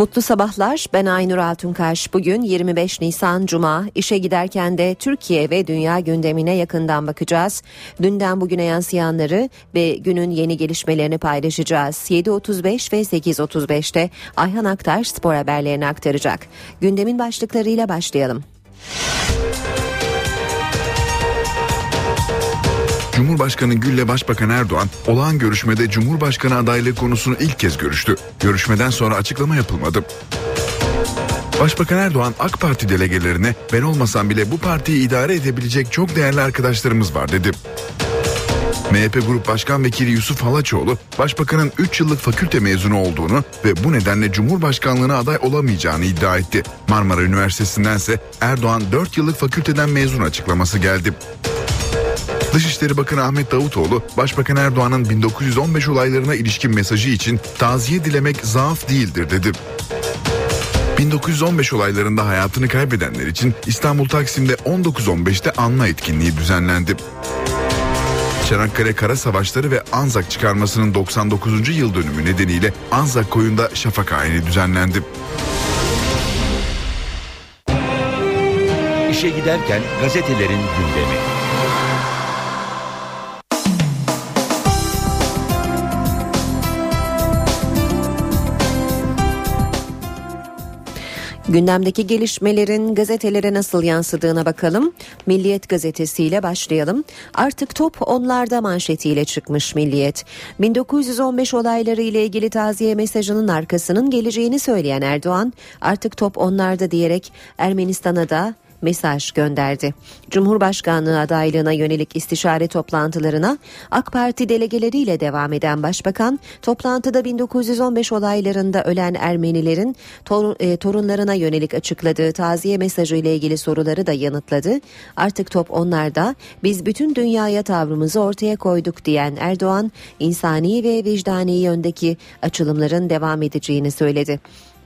Mutlu sabahlar. Ben Aynur Altunkaş. Bugün 25 Nisan Cuma. İşe giderken de Türkiye ve dünya gündemine yakından bakacağız. Dünden bugüne yansıyanları ve günün yeni gelişmelerini paylaşacağız. 7.35 ve 8.35'te Ayhan Aktaş spor haberlerini aktaracak. Gündemin başlıklarıyla başlayalım. Cumhurbaşkanı Gül'le Başbakan Erdoğan olağan görüşmede Cumhurbaşkanı adaylığı konusunu ilk kez görüştü. Görüşmeden sonra açıklama yapılmadı. Başbakan Erdoğan AK Parti delegelerine ben olmasam bile bu partiyi idare edebilecek çok değerli arkadaşlarımız var dedi. MHP Grup Başkan Vekili Yusuf Halaçoğlu, Başbakanın 3 yıllık fakülte mezunu olduğunu ve bu nedenle Cumhurbaşkanlığına aday olamayacağını iddia etti. Marmara Üniversitesi'ndense Erdoğan 4 yıllık fakülteden mezun açıklaması geldi. Dışişleri Bakanı Ahmet Davutoğlu, Başbakan Erdoğan'ın 1915 olaylarına ilişkin mesajı için taziye dilemek zaaf değildir dedi. 1915 olaylarında hayatını kaybedenler için İstanbul Taksim'de 19.15'te anma etkinliği düzenlendi. Çanakkale Kara Savaşları ve Anzak çıkarmasının 99. yıl dönümü nedeniyle Anzak koyunda şafak ayini düzenlendi. İşe giderken gazetelerin gündemi. Gündemdeki gelişmelerin gazetelere nasıl yansıdığına bakalım. Milliyet gazetesiyle başlayalım. Artık top onlarda manşetiyle çıkmış Milliyet. 1915 olayları ile ilgili taziye mesajının arkasının geleceğini söyleyen Erdoğan, artık top onlarda diyerek Ermenistan'a da mesaj gönderdi. Cumhurbaşkanlığı adaylığına yönelik istişare toplantılarına AK Parti delegeleriyle devam eden Başbakan toplantıda 1915 olaylarında ölen Ermenilerin tor e, torunlarına yönelik açıkladığı taziye mesajı ile ilgili soruları da yanıtladı. Artık top onlarda biz bütün dünyaya tavrımızı ortaya koyduk diyen Erdoğan insani ve vicdani yöndeki açılımların devam edeceğini söyledi.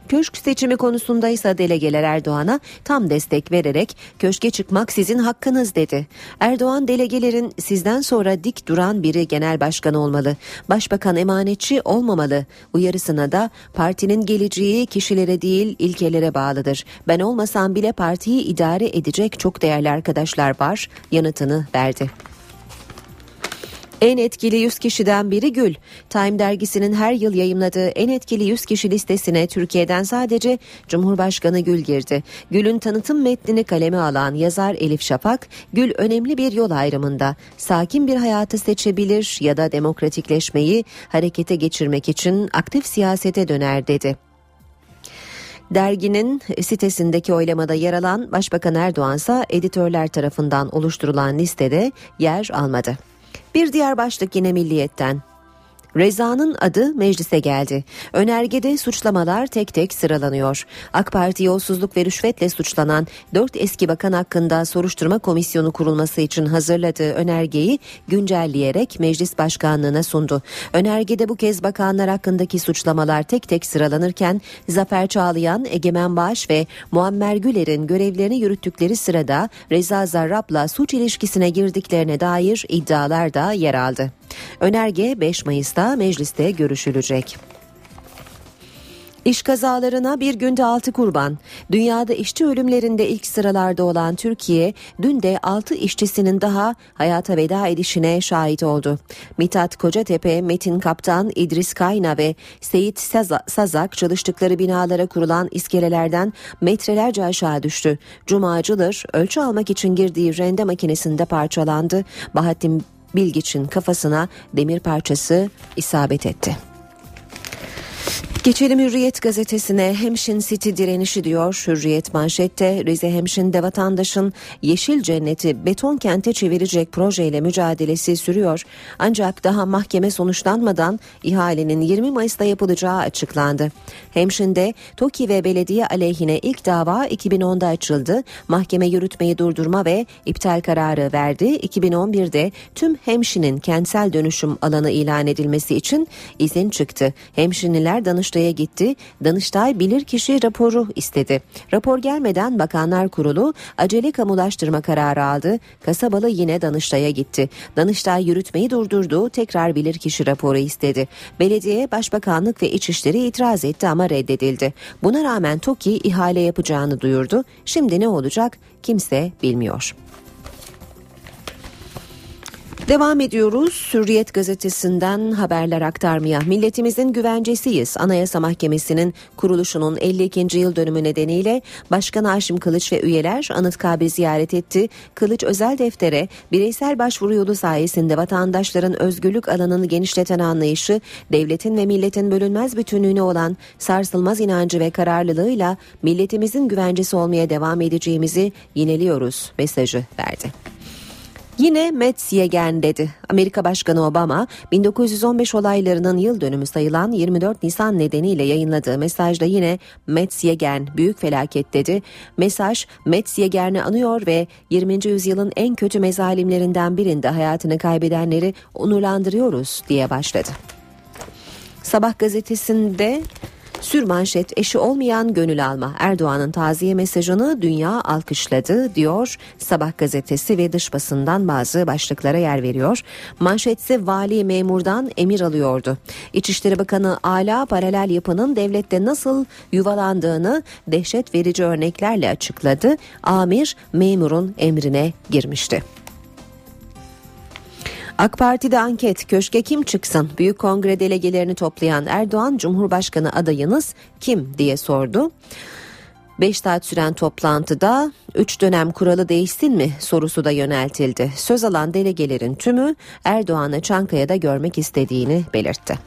Köşk seçimi konusunda ise delegeler Erdoğan'a tam destek vererek köşke çıkmak sizin hakkınız dedi. Erdoğan delegelerin sizden sonra dik duran biri genel başkan olmalı. Başbakan emanetçi olmamalı. Uyarısına da partinin geleceği kişilere değil ilkelere bağlıdır. Ben olmasam bile partiyi idare edecek çok değerli arkadaşlar var yanıtını verdi. En etkili 100 kişiden biri Gül. Time dergisinin her yıl yayımladığı en etkili 100 kişi listesine Türkiye'den sadece Cumhurbaşkanı Gül girdi. Gül'ün tanıtım metnini kaleme alan yazar Elif Şafak, Gül önemli bir yol ayrımında. Sakin bir hayatı seçebilir ya da demokratikleşmeyi harekete geçirmek için aktif siyasete döner dedi. Derginin sitesindeki oylamada yer alan Başbakan Erdoğan ise editörler tarafından oluşturulan listede yer almadı. Bir diğer başlık yine milliyetten. Reza'nın adı meclise geldi. Önergede suçlamalar tek tek sıralanıyor. AK Parti yolsuzluk ve rüşvetle suçlanan 4 eski bakan hakkında soruşturma komisyonu kurulması için hazırladığı önergeyi güncelleyerek meclis başkanlığına sundu. Önergede bu kez bakanlar hakkındaki suçlamalar tek tek sıralanırken Zafer Çağlayan, Egemen Bağış ve Muammer Güler'in görevlerini yürüttükleri sırada Reza Zarrab'la suç ilişkisine girdiklerine dair iddialar da yer aldı. Önerge 5 Mayıs'ta mecliste görüşülecek. İş kazalarına bir günde 6 kurban. Dünyada işçi ölümlerinde ilk sıralarda olan Türkiye dün de 6 işçisinin daha hayata veda edişine şahit oldu. Mithat Kocatepe, Metin Kaptan, İdris Kayna ve Seyit Sazak çalıştıkları binalara kurulan iskelelerden metrelerce aşağı düştü. Cuma Cılır ölçü almak için girdiği rende makinesinde parçalandı. Bahattin Bilgiç'in kafasına demir parçası isabet etti. Geçelim Hürriyet gazetesine Hemşin City direnişi diyor. Hürriyet manşette Rize Hemşin'de vatandaşın yeşil cenneti beton kente çevirecek projeyle mücadelesi sürüyor. Ancak daha mahkeme sonuçlanmadan ihalenin 20 Mayıs'ta yapılacağı açıklandı. Hemşin'de TOKİ ve belediye aleyhine ilk dava 2010'da açıldı. Mahkeme yürütmeyi durdurma ve iptal kararı verdi. 2011'de tüm Hemşin'in kentsel dönüşüm alanı ilan edilmesi için izin çıktı. Hemşinliler danış Danıştay'a gitti. Danıştay bilirkişi raporu istedi. Rapor gelmeden Bakanlar Kurulu acele kamulaştırma kararı aldı. Kasabalı yine Danıştay'a gitti. Danıştay yürütmeyi durdurdu. Tekrar bilirkişi raporu istedi. Belediye, Başbakanlık ve İçişleri itiraz etti ama reddedildi. Buna rağmen TOKİ ihale yapacağını duyurdu. Şimdi ne olacak kimse bilmiyor. Devam ediyoruz. Hürriyet gazetesinden haberler aktarmaya. Milletimizin güvencesiyiz. Anayasa Mahkemesi'nin kuruluşunun 52. yıl dönümü nedeniyle Başkan Haşim Kılıç ve üyeler Anıtkabir ziyaret etti. Kılıç özel deftere bireysel başvuru yolu sayesinde vatandaşların özgürlük alanını genişleten anlayışı, devletin ve milletin bölünmez bütünlüğüne olan sarsılmaz inancı ve kararlılığıyla milletimizin güvencesi olmaya devam edeceğimizi yineliyoruz mesajı verdi. Yine Metz Yegen dedi. Amerika Başkanı Obama 1915 olaylarının yıl dönümü sayılan 24 Nisan nedeniyle yayınladığı mesajda yine Metz Yegen büyük felaket dedi. Mesaj Metz Yegen'i anıyor ve 20. yüzyılın en kötü mezalimlerinden birinde hayatını kaybedenleri onurlandırıyoruz diye başladı. Sabah gazetesinde Sürmanşet eşi olmayan gönül alma. Erdoğan'ın taziye mesajını dünya alkışladı diyor. Sabah gazetesi ve dış basından bazı başlıklara yer veriyor. Manşetse vali memurdan emir alıyordu. İçişleri Bakanı Ala paralel yapının devlette nasıl yuvalandığını dehşet verici örneklerle açıkladı. Amir memurun emrine girmişti. AK Parti'de anket köşke kim çıksın? Büyük Kongre delegelerini toplayan Erdoğan Cumhurbaşkanı adayınız kim diye sordu. 5 saat süren toplantıda 3 dönem kuralı değişsin mi sorusu da yöneltildi. Söz alan delegelerin tümü Erdoğan'ı Çankaya'da görmek istediğini belirtti.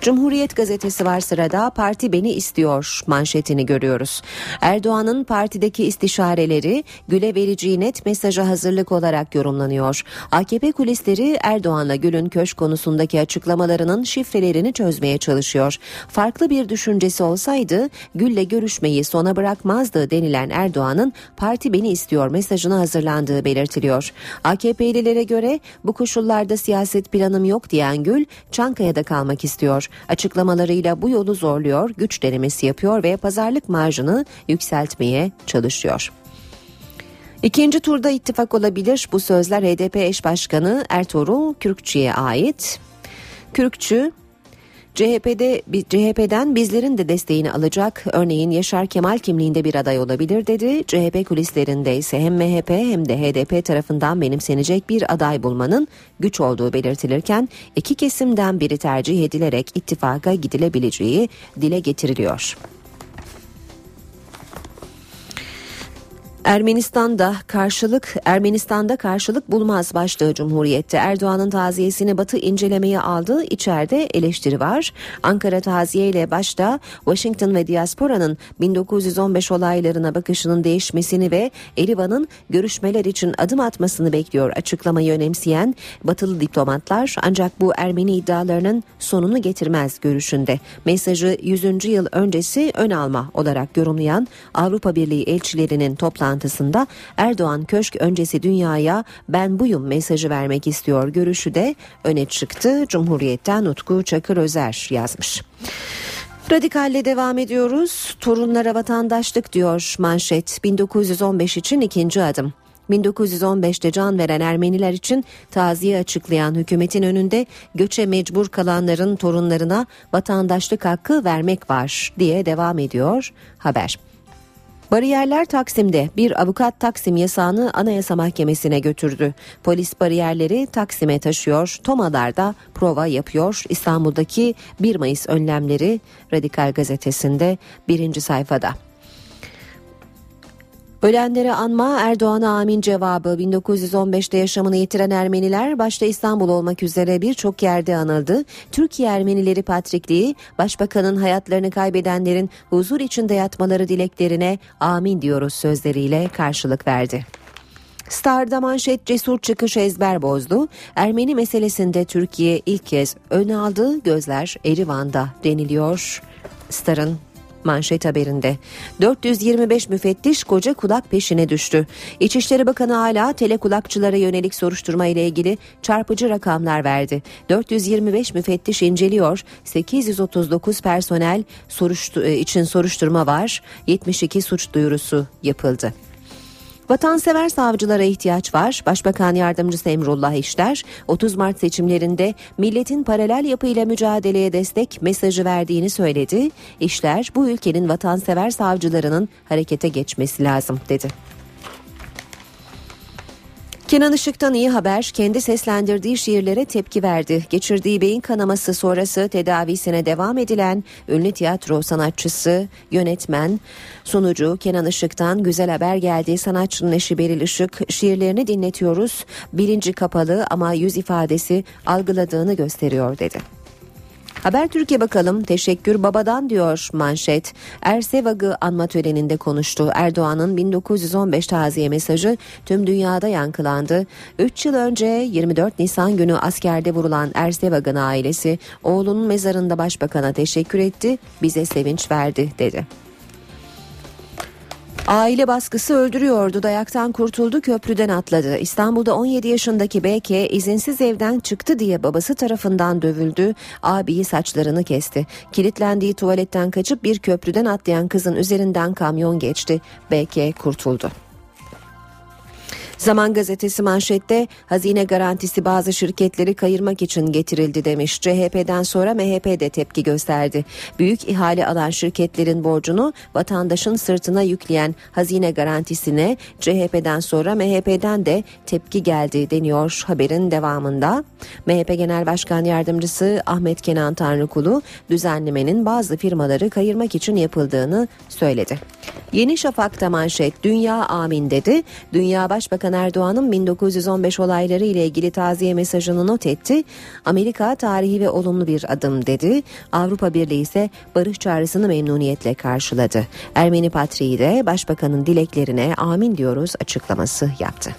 Cumhuriyet gazetesi var sırada parti beni istiyor manşetini görüyoruz. Erdoğan'ın partideki istişareleri güle vereceği net mesaja hazırlık olarak yorumlanıyor. AKP kulisleri Erdoğan'la Gül'ün köşk konusundaki açıklamalarının şifrelerini çözmeye çalışıyor. Farklı bir düşüncesi olsaydı Gül'le görüşmeyi sona bırakmazdı denilen Erdoğan'ın parti beni istiyor mesajını hazırlandığı belirtiliyor. AKP'lilere göre bu koşullarda siyaset planım yok diyen Gül Çankaya'da kalmak istiyor. Açıklamalarıyla bu yolu zorluyor, güç denemesi yapıyor ve pazarlık marjını yükseltmeye çalışıyor. İkinci turda ittifak olabilir. Bu sözler HDP eş başkanı Ertuğrul Kürkçü'ye ait. Kürkçü CHP'de CHP'den bizlerin de desteğini alacak. Örneğin Yaşar Kemal kimliğinde bir aday olabilir dedi. CHP kulislerinde ise hem MHP hem de HDP tarafından benimsenecek bir aday bulmanın güç olduğu belirtilirken iki kesimden biri tercih edilerek ittifaka gidilebileceği dile getiriliyor. Ermenistan'da karşılık Ermenistan'da karşılık bulmaz başlığı Cumhuriyet'te Erdoğan'ın taziyesini Batı incelemeye aldı. İçeride eleştiri var. Ankara taziye ile başta Washington ve diasporanın 1915 olaylarına bakışının değişmesini ve Erivan'ın görüşmeler için adım atmasını bekliyor açıklamayı önemseyen Batılı diplomatlar ancak bu Ermeni iddialarının sonunu getirmez görüşünde. Mesajı 100. yıl öncesi ön alma olarak yorumlayan Avrupa Birliği elçilerinin toplantı toplantısında Erdoğan köşk öncesi dünyaya ben buyum mesajı vermek istiyor görüşü de öne çıktı. Cumhuriyet'ten Utku Çakır Özer yazmış. Radikalle devam ediyoruz. Torunlara vatandaşlık diyor manşet. 1915 için ikinci adım. 1915'te can veren Ermeniler için taziye açıklayan hükümetin önünde göçe mecbur kalanların torunlarına vatandaşlık hakkı vermek var diye devam ediyor haber. Bariyerler Taksim'de bir avukat Taksim yasağını Anayasa Mahkemesi'ne götürdü. Polis bariyerleri Taksim'e taşıyor, Tomalar'da prova yapıyor. İstanbul'daki 1 Mayıs önlemleri Radikal Gazetesi'nde birinci sayfada. Ölenlere anma Erdoğan'a amin cevabı 1915'te yaşamını yitiren Ermeniler başta İstanbul olmak üzere birçok yerde anıldı. Türkiye Ermenileri Patrikliği Başbakanın hayatlarını kaybedenlerin huzur içinde yatmaları dileklerine amin diyoruz sözleriyle karşılık verdi. Star'da manşet cesur çıkış ezber bozdu. Ermeni meselesinde Türkiye ilk kez ön aldı. Gözler Erivan'da deniliyor. Star'ın manşet haberinde. 425 müfettiş koca kulak peşine düştü. İçişleri Bakanı hala telekulakçılara yönelik soruşturma ile ilgili çarpıcı rakamlar verdi. 425 müfettiş inceliyor. 839 personel soruştu için soruşturma var. 72 suç duyurusu yapıldı. Vatansever savcılara ihtiyaç var. Başbakan Yardımcısı Emrullah İşler 30 Mart seçimlerinde milletin paralel yapıyla mücadeleye destek mesajı verdiğini söyledi. İşler bu ülkenin vatansever savcılarının harekete geçmesi lazım dedi. Kenan Işık'tan iyi haber kendi seslendirdiği şiirlere tepki verdi. Geçirdiği beyin kanaması sonrası tedavisine devam edilen ünlü tiyatro sanatçısı, yönetmen, sunucu Kenan Işık'tan güzel haber geldi. Sanatçının eşi Beril Işık şiirlerini dinletiyoruz. Bilinci kapalı ama yüz ifadesi algıladığını gösteriyor dedi. Haber Türkiye bakalım teşekkür babadan diyor manşet. Ersevag'ı anma töreninde konuştu. Erdoğan'ın 1915 taziye mesajı tüm dünyada yankılandı. 3 yıl önce 24 Nisan günü askerde vurulan Ersevag'ın ailesi oğlunun mezarında başbakana teşekkür etti, bize sevinç verdi dedi. Aile baskısı öldürüyordu. Dayaktan kurtuldu, köprüden atladı. İstanbul'da 17 yaşındaki BK izinsiz evden çıktı diye babası tarafından dövüldü. Abiyi saçlarını kesti. Kilitlendiği tuvaletten kaçıp bir köprüden atlayan kızın üzerinden kamyon geçti. BK kurtuldu. Zaman gazetesi manşette hazine garantisi bazı şirketleri kayırmak için getirildi demiş. CHP'den sonra MHP de tepki gösterdi. Büyük ihale alan şirketlerin borcunu vatandaşın sırtına yükleyen hazine garantisine CHP'den sonra MHP'den de tepki geldi deniyor haberin devamında. MHP Genel Başkan Yardımcısı Ahmet Kenan Tanrıkulu düzenlemenin bazı firmaları kayırmak için yapıldığını söyledi. Yeni Şafak'ta manşet Dünya amin dedi. Dünya Başbakan Erdoğan'ın 1915 olayları ile ilgili taziye mesajını not etti. Amerika tarihi ve olumlu bir adım dedi. Avrupa Birliği ise barış çağrısını memnuniyetle karşıladı. Ermeni Patriği de Başbakanın dileklerine amin diyoruz açıklaması yaptı.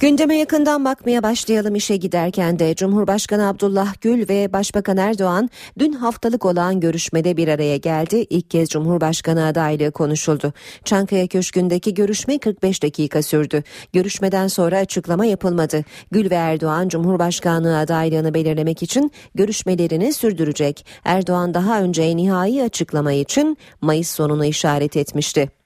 Gündeme yakından bakmaya başlayalım işe giderken de Cumhurbaşkanı Abdullah Gül ve Başbakan Erdoğan dün haftalık olan görüşmede bir araya geldi. İlk kez Cumhurbaşkanı adaylığı konuşuldu. Çankaya Köşkü'ndeki görüşme 45 dakika sürdü. Görüşmeden sonra açıklama yapılmadı. Gül ve Erdoğan Cumhurbaşkanlığı adaylığını belirlemek için görüşmelerini sürdürecek. Erdoğan daha önce nihai açıklama için Mayıs sonunu işaret etmişti.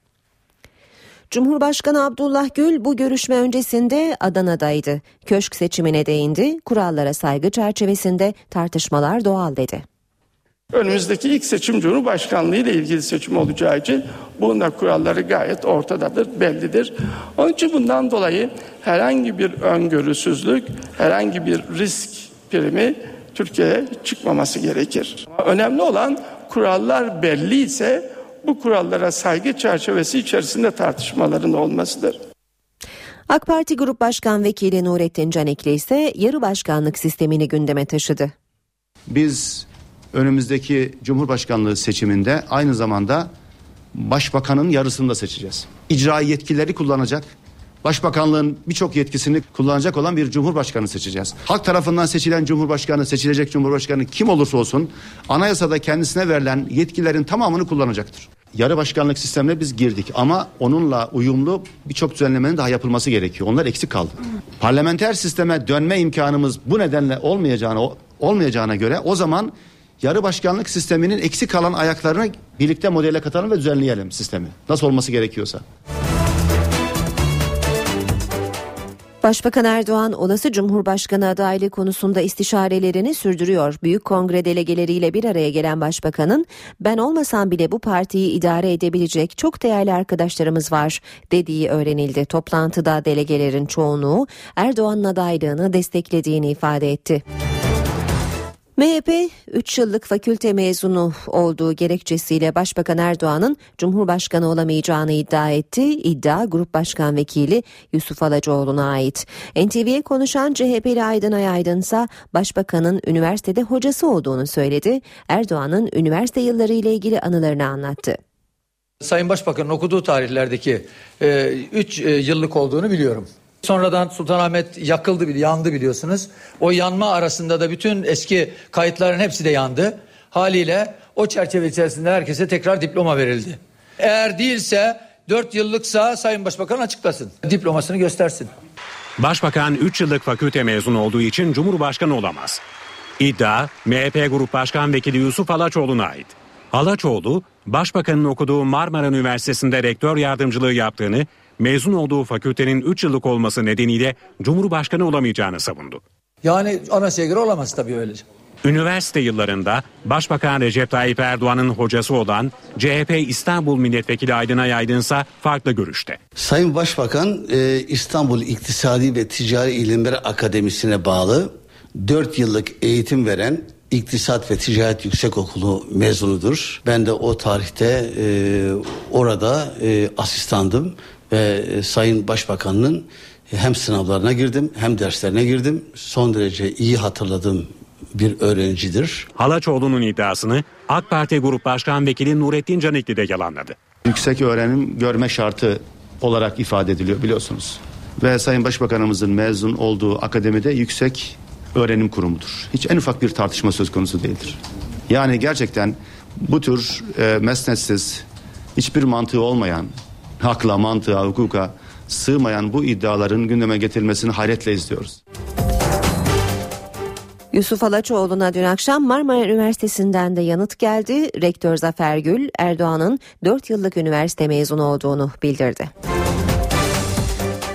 Cumhurbaşkanı Abdullah Gül bu görüşme öncesinde Adana'daydı. Köşk seçimine değindi, kurallara saygı çerçevesinde tartışmalar doğal dedi. Önümüzdeki ilk seçim Cumhurbaşkanlığı ile ilgili seçim olacağı için bunun da kuralları gayet ortadadır, bellidir. Onun için bundan dolayı herhangi bir öngörüsüzlük, herhangi bir risk primi Türkiye'ye çıkmaması gerekir. Önemli olan kurallar belli ise bu kurallara saygı çerçevesi içerisinde tartışmaların olmasıdır. AK Parti Grup Başkan Vekili Nurettin Canikli ise yarı başkanlık sistemini gündeme taşıdı. Biz önümüzdeki Cumhurbaşkanlığı seçiminde aynı zamanda başbakanın yarısını da seçeceğiz. İcra yetkileri kullanacak, Başbakanlığın birçok yetkisini kullanacak olan bir cumhurbaşkanı seçeceğiz. Halk tarafından seçilen cumhurbaşkanı, seçilecek cumhurbaşkanı kim olursa olsun anayasada kendisine verilen yetkilerin tamamını kullanacaktır. Yarı başkanlık sistemine biz girdik ama onunla uyumlu birçok düzenlemenin daha yapılması gerekiyor. Onlar eksik kaldı. Parlamenter sisteme dönme imkanımız bu nedenle olmayacağına olmayacağına göre o zaman yarı başkanlık sisteminin eksik kalan ayaklarını birlikte modele katalım ve düzenleyelim sistemi. Nasıl olması gerekiyorsa. Başbakan Erdoğan olası Cumhurbaşkanı adaylığı konusunda istişarelerini sürdürüyor. Büyük Kongre delegeleriyle bir araya gelen başbakanın ben olmasam bile bu partiyi idare edebilecek çok değerli arkadaşlarımız var dediği öğrenildi. Toplantıda delegelerin çoğunluğu Erdoğan'ın adaylığını desteklediğini ifade etti. MHP 3 yıllık fakülte mezunu olduğu gerekçesiyle Başbakan Erdoğan'ın Cumhurbaşkanı olamayacağını iddia etti. İddia Grup Başkan Vekili Yusuf Alacoğlu'na ait. NTV'ye konuşan CHP'li Aydın Ayaydın ise Başbakan'ın üniversitede hocası olduğunu söyledi. Erdoğan'ın üniversite yılları ile ilgili anılarını anlattı. Sayın Başbakan'ın okuduğu tarihlerdeki 3 e, e, yıllık olduğunu biliyorum. Sonradan Sultanahmet yakıldı, yandı biliyorsunuz. O yanma arasında da bütün eski kayıtların hepsi de yandı. Haliyle o çerçeve içerisinde herkese tekrar diploma verildi. Eğer değilse 4 yıllıksa Sayın Başbakan açıklasın. Diplomasını göstersin. Başbakan 3 yıllık fakülte mezunu olduğu için Cumhurbaşkanı olamaz. İddia MHP Grup Başkan Vekili Yusuf Alaçoğlu'na ait. Alaçoğlu, Başbakanın okuduğu Marmara Üniversitesi'nde rektör yardımcılığı yaptığını mezun olduğu fakültenin 3 yıllık olması nedeniyle Cumhurbaşkanı olamayacağını savundu. Yani anasaya göre olamaz tabii öylece. Üniversite yıllarında Başbakan Recep Tayyip Erdoğan'ın hocası olan CHP İstanbul Milletvekili Aydın Ayaydınsa farklı görüşte. Sayın Başbakan e, İstanbul İktisadi ve Ticari İlimler Akademisi'ne bağlı 4 yıllık eğitim veren İktisat ve Ticaret Yüksekokulu mezunudur. Ben de o tarihte e, orada e, asistandım ve e, Sayın Başbakan'ın hem sınavlarına girdim hem derslerine girdim. Son derece iyi hatırladığım bir öğrencidir. Halaçoğlu'nun iddiasını AK Parti Grup Başkan Vekili Nurettin Canikli de yalanladı. Yüksek öğrenim görme şartı olarak ifade ediliyor biliyorsunuz. Ve Sayın Başbakanımızın mezun olduğu akademide yüksek öğrenim kurumudur. Hiç en ufak bir tartışma söz konusu değildir. Yani gerçekten bu tür e, mesnetsiz, hiçbir mantığı olmayan, hakla, mantığa, hukuka sığmayan bu iddiaların gündeme getirilmesini hayretle izliyoruz. Yusuf Alaçoğlu'na dün akşam Marmara Üniversitesi'nden de yanıt geldi. Rektör Zafer Gül, Erdoğan'ın 4 yıllık üniversite mezunu olduğunu bildirdi.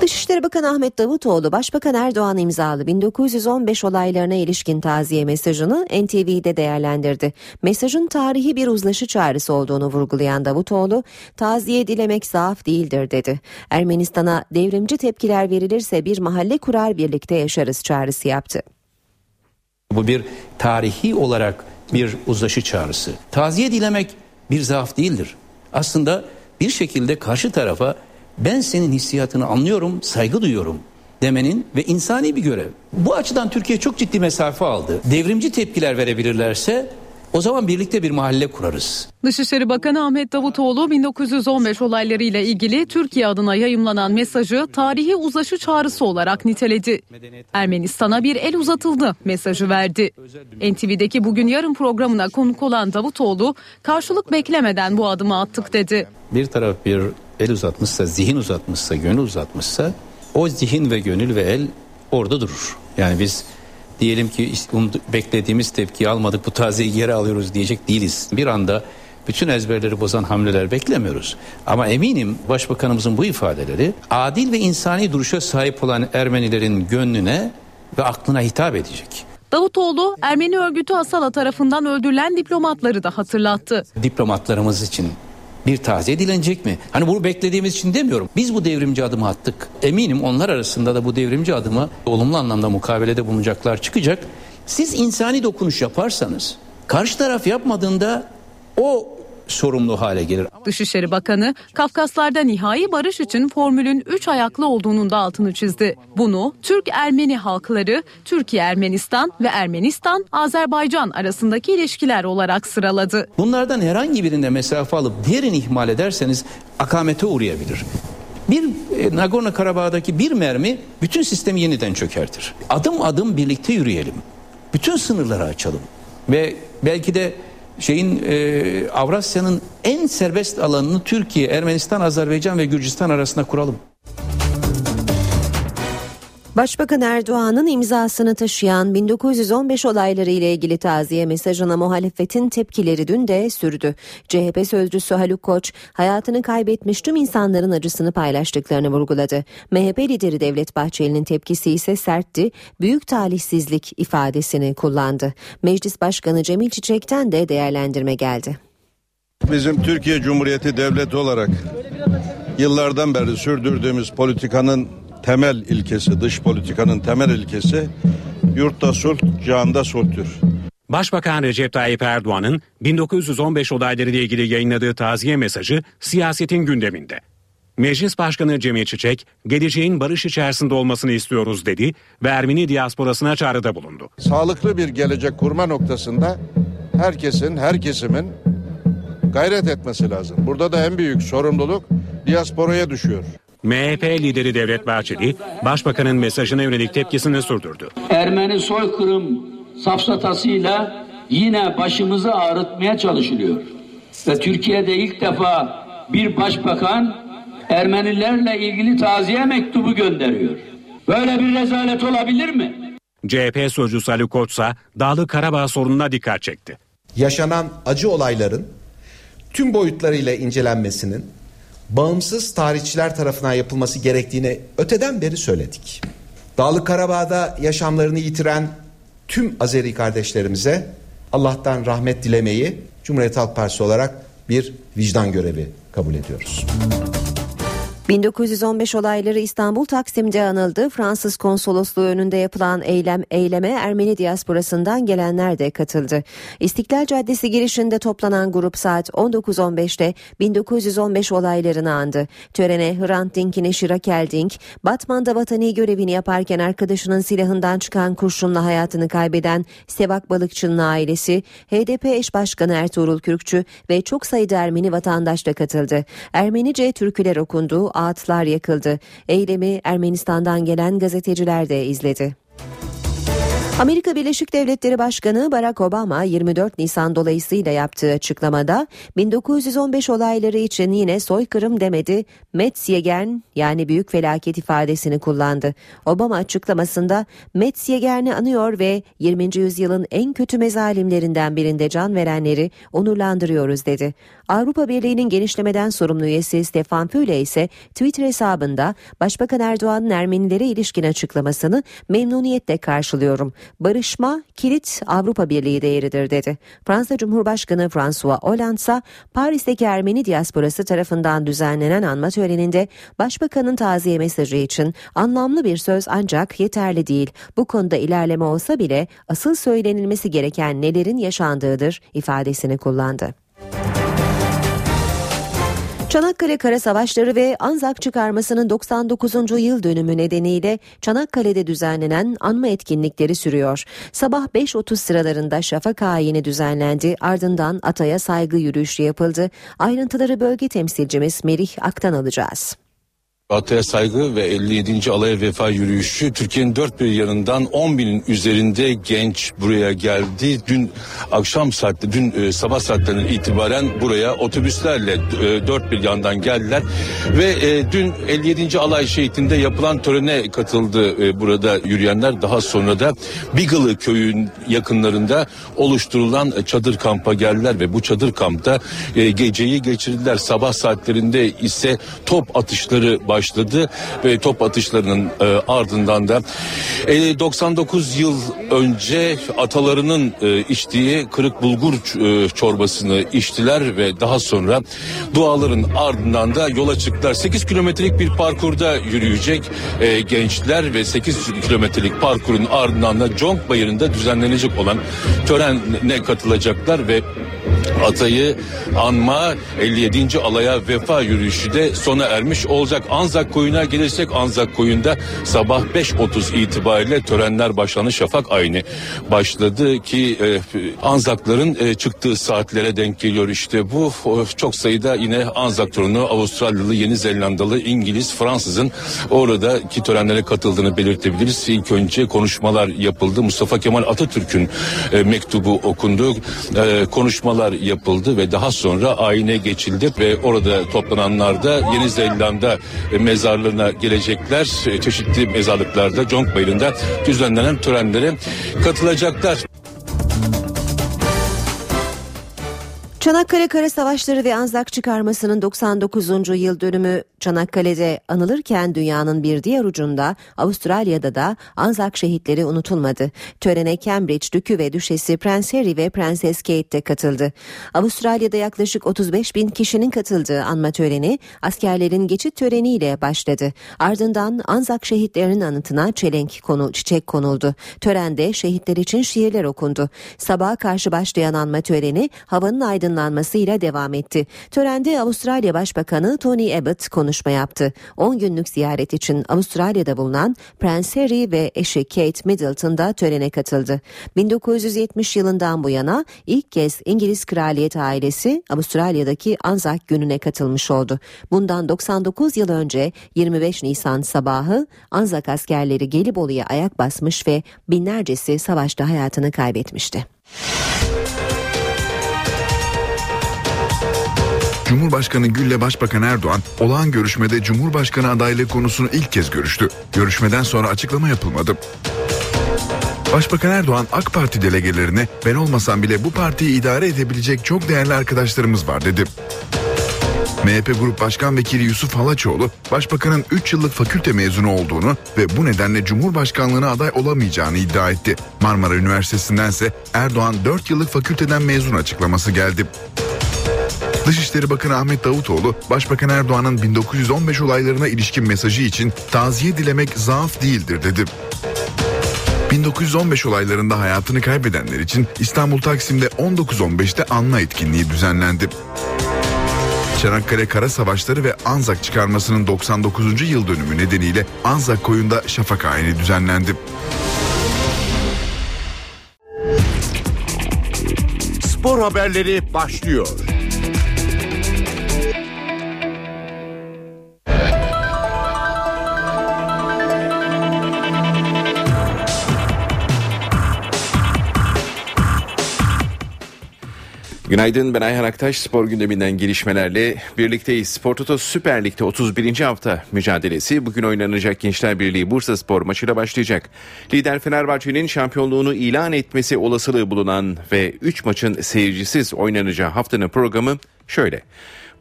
Dışişleri Bakanı Ahmet Davutoğlu, Başbakan Erdoğan imzalı 1915 olaylarına ilişkin taziye mesajını NTV'de değerlendirdi. Mesajın tarihi bir uzlaşı çağrısı olduğunu vurgulayan Davutoğlu, taziye dilemek zaaf değildir dedi. Ermenistan'a devrimci tepkiler verilirse bir mahalle kurar birlikte yaşarız çağrısı yaptı. Bu bir tarihi olarak bir uzlaşı çağrısı. Taziye dilemek bir zaaf değildir. Aslında bir şekilde karşı tarafa ben senin hissiyatını anlıyorum, saygı duyuyorum demenin ve insani bir görev. Bu açıdan Türkiye çok ciddi mesafe aldı. Devrimci tepkiler verebilirlerse o zaman birlikte bir mahalle kurarız. Dışişleri Bakanı Ahmet Davutoğlu 1915 olaylarıyla ilgili Türkiye adına yayımlanan mesajı tarihi uzlaşı çağrısı olarak niteledi. Ermenistan'a bir el uzatıldı mesajı verdi. NTV'deki Bugün Yarın programına konuk olan Davutoğlu karşılık beklemeden bu adımı attık dedi. Bir taraf bir el uzatmışsa, zihin uzatmışsa, gönül uzatmışsa o zihin ve gönül ve el orada durur. Yani biz diyelim ki beklediğimiz tepkiyi almadık bu tazeyi geri alıyoruz diyecek değiliz. Bir anda bütün ezberleri bozan hamleler beklemiyoruz. Ama eminim başbakanımızın bu ifadeleri adil ve insani duruşa sahip olan Ermenilerin gönlüne ve aklına hitap edecek. Davutoğlu Ermeni örgütü Asala tarafından öldürülen diplomatları da hatırlattı. Diplomatlarımız için bir taze dilenecek mi? Hani bunu beklediğimiz için demiyorum. Biz bu devrimci adımı attık. Eminim onlar arasında da bu devrimci adımı olumlu anlamda mukabelede bulunacaklar çıkacak. Siz insani dokunuş yaparsanız karşı taraf yapmadığında o sorumlu hale gelir. Dışişleri Bakanı Kafkaslar'da nihai barış için formülün üç ayaklı olduğunun da altını çizdi. Bunu Türk-Ermeni halkları, Türkiye-Ermenistan ve Ermenistan-Azerbaycan arasındaki ilişkiler olarak sıraladı. Bunlardan herhangi birinde mesafe alıp diğerini ihmal ederseniz akamete uğrayabilir. Bir e, Nagorno Karabağ'daki bir mermi bütün sistemi yeniden çökertir. Adım adım birlikte yürüyelim. Bütün sınırları açalım. Ve belki de şeyin e, Avrasya'nın en serbest alanını Türkiye, Ermenistan, Azerbaycan ve Gürcistan arasında kuralım. Başbakan Erdoğan'ın imzasını taşıyan 1915 olayları ile ilgili taziye mesajına muhalefetin tepkileri dün de sürdü. CHP sözcüsü Haluk Koç hayatını kaybetmiş tüm insanların acısını paylaştıklarını vurguladı. MHP lideri Devlet Bahçeli'nin tepkisi ise sertti, büyük talihsizlik ifadesini kullandı. Meclis Başkanı Cemil Çiçek'ten de değerlendirme geldi. Bizim Türkiye Cumhuriyeti Devleti olarak yıllardan beri sürdürdüğümüz politikanın temel ilkesi, dış politikanın temel ilkesi yurtta sulh, cihanda sulhtür. Başbakan Recep Tayyip Erdoğan'ın 1915 olayları ile ilgili yayınladığı taziye mesajı siyasetin gündeminde. Meclis Başkanı Cemil Çiçek, geleceğin barış içerisinde olmasını istiyoruz dedi ve Ermeni diasporasına çağrıda bulundu. Sağlıklı bir gelecek kurma noktasında herkesin, her kesimin gayret etmesi lazım. Burada da en büyük sorumluluk diasporaya düşüyor. MHP lideri Devlet Bahçeli, Başbakanın mesajına yönelik tepkisini sürdürdü. Ermeni soykırım safsatasıyla yine başımızı ağrıtmaya çalışılıyor. Ve Türkiye'de ilk defa bir başbakan Ermenilerle ilgili taziye mektubu gönderiyor. Böyle bir rezalet olabilir mi? CHP sözcüsü Ali Koç ise Dağlı Karabağ sorununa dikkat çekti. Yaşanan acı olayların tüm boyutlarıyla incelenmesinin bağımsız tarihçiler tarafından yapılması gerektiğini öteden beri söyledik. Dağlı Karabağ'da yaşamlarını yitiren tüm Azeri kardeşlerimize Allah'tan rahmet dilemeyi Cumhuriyet Halk Partisi olarak bir vicdan görevi kabul ediyoruz. 1915 olayları İstanbul Taksim'de anıldı. Fransız konsolosluğu önünde yapılan eylem eyleme Ermeni diasporasından gelenler de katıldı. İstiklal Caddesi girişinde toplanan grup saat 19.15'te 1915 olaylarını andı. Törene Hrant Dink'in eşi Raquel Dink, Batman'da vatani görevini yaparken arkadaşının silahından çıkan kurşunla hayatını kaybeden Sevak Balıkçı'nın ailesi, HDP eş başkanı Ertuğrul Kürkçü ve çok sayıda Ermeni vatandaş da katıldı. Ermenice türküler okundu, ağıtlar yakıldı. Eylemi Ermenistan'dan gelen gazeteciler de izledi. Amerika Birleşik Devletleri Başkanı Barack Obama 24 Nisan dolayısıyla yaptığı açıklamada 1915 olayları için yine soykırım demedi, Metzjegern yani büyük felaket ifadesini kullandı. Obama açıklamasında Metzjegern'i anıyor ve 20. yüzyılın en kötü mezalimlerinden birinde can verenleri onurlandırıyoruz dedi. Avrupa Birliği'nin genişlemeden sorumlu üyesi Stefan Füle ise Twitter hesabında Başbakan Erdoğan'ın Ermenilere ilişkin açıklamasını memnuniyetle karşılıyorum. Barışma kilit Avrupa Birliği değeridir dedi. Fransa Cumhurbaşkanı François Hollande ise Paris'teki Ermeni diasporası tarafından düzenlenen anma töreninde Başbakanın taziye mesajı için anlamlı bir söz ancak yeterli değil. Bu konuda ilerleme olsa bile asıl söylenilmesi gereken nelerin yaşandığıdır ifadesini kullandı. Çanakkale Kara Savaşları ve Anzak çıkarmasının 99. yıl dönümü nedeniyle Çanakkale'de düzenlenen anma etkinlikleri sürüyor. Sabah 5.30 sıralarında şafak ayini düzenlendi ardından Atay'a saygı yürüyüşü yapıldı. Ayrıntıları bölge temsilcimiz Merih Ak'tan alacağız. Ataya saygı ve 57. alaya vefa yürüyüşü Türkiye'nin dört bir yanından 10 binin üzerinde genç buraya geldi. Dün akşam saatte, dün e, sabah saatlerinden itibaren buraya otobüslerle e, dört bir yandan geldiler. Ve e, dün 57. alay şehitinde yapılan törene katıldı e, burada yürüyenler. Daha sonra da Bigalı köyün yakınlarında oluşturulan çadır kampa geldiler ve bu çadır kampta e, geceyi geçirdiler. Sabah saatlerinde ise top atışları başladı ve top atışlarının e, ardından da e, 99 yıl önce atalarının e, içtiği kırık bulgur e, çorbasını içtiler ve daha sonra duaların ardından da yola çıktılar. 8 kilometrelik bir parkurda yürüyecek e, gençler ve 8 kilometrelik parkurun ardından da Conk Bayırı'nda düzenlenecek olan törene katılacaklar ve Atay'ı anma 57. alaya vefa yürüyüşü de sona ermiş olacak. Anzak koyuna gelirsek Anzak koyunda sabah 5.30 itibariyle törenler başlandı. Şafak ayini başladı ki e, Anzakların e, çıktığı saatlere denk geliyor işte bu. Çok sayıda yine Anzak torunu Avustralyalı, Yeni Zelandalı, İngiliz, Fransızın oradaki törenlere katıldığını belirtebiliriz. İlk önce konuşmalar yapıldı. Mustafa Kemal Atatürk'ün e, mektubu okundu. E, konuşmalar yapıldı ve daha sonra ayine geçildi ve orada toplananlar da Yeni Zelanda mezarlığına gelecekler. Çeşitli mezarlıklarda Conk Bayırı'nda düzenlenen törenlere katılacaklar. Çanakkale Kara Savaşları ve Anzak çıkarmasının 99. yıl dönümü Çanakkale'de anılırken dünyanın bir diğer ucunda Avustralya'da da Anzak şehitleri unutulmadı. Törene Cambridge Dükü ve Düşesi Prens Harry ve Prenses Kate de katıldı. Avustralya'da yaklaşık 35 bin kişinin katıldığı anma töreni askerlerin geçit töreniyle başladı. Ardından Anzak şehitlerinin anıtına çelenk konu, çiçek konuldu. Törende şehitler için şiirler okundu. Sabaha karşı başlayan anma töreni havanın aydınlanmasıyla devam etti. Törende Avustralya Başbakanı Tony Abbott konuşma yaptı. 10 günlük ziyaret için Avustralya'da bulunan Prens Harry ve eşi Kate Middleton da törene katıldı. 1970 yılından bu yana ilk kez İngiliz kraliyet ailesi Avustralya'daki Anzac gününe katılmış oldu. Bundan 99 yıl önce 25 Nisan sabahı Anzak askerleri Gelibolu'ya ayak basmış ve binlercesi savaşta hayatını kaybetmişti. Cumhurbaşkanı Gül'le Başbakan Erdoğan olağan görüşmede Cumhurbaşkanı adaylığı konusunu ilk kez görüştü. Görüşmeden sonra açıklama yapılmadı. Başbakan Erdoğan AK Parti delegelerine ben olmasam bile bu partiyi idare edebilecek çok değerli arkadaşlarımız var dedi. MHP Grup Başkan Vekili Yusuf Halaçoğlu, Başbakanın 3 yıllık fakülte mezunu olduğunu ve bu nedenle Cumhurbaşkanlığına aday olamayacağını iddia etti. Marmara Üniversitesi'ndense Erdoğan 4 yıllık fakülteden mezun açıklaması geldi. Dışişleri Bakanı Ahmet Davutoğlu, Başbakan Erdoğan'ın 1915 olaylarına ilişkin mesajı için taziye dilemek zaaf değildir dedi. 1915 olaylarında hayatını kaybedenler için İstanbul Taksim'de 19.15'te anma etkinliği düzenlendi. Çanakkale Kara Savaşları ve Anzak çıkarmasının 99. yıl dönümü nedeniyle Anzak koyunda şafak ayini düzenlendi. Spor haberleri başlıyor. Günaydın ben Ayhan Aktaş spor gündeminden gelişmelerle birlikteyiz. Spor Toto Süper Lig'de 31. hafta mücadelesi bugün oynanacak Gençler Birliği Bursa Spor maçıyla başlayacak. Lider Fenerbahçe'nin şampiyonluğunu ilan etmesi olasılığı bulunan ve 3 maçın seyircisiz oynanacağı haftanın programı şöyle.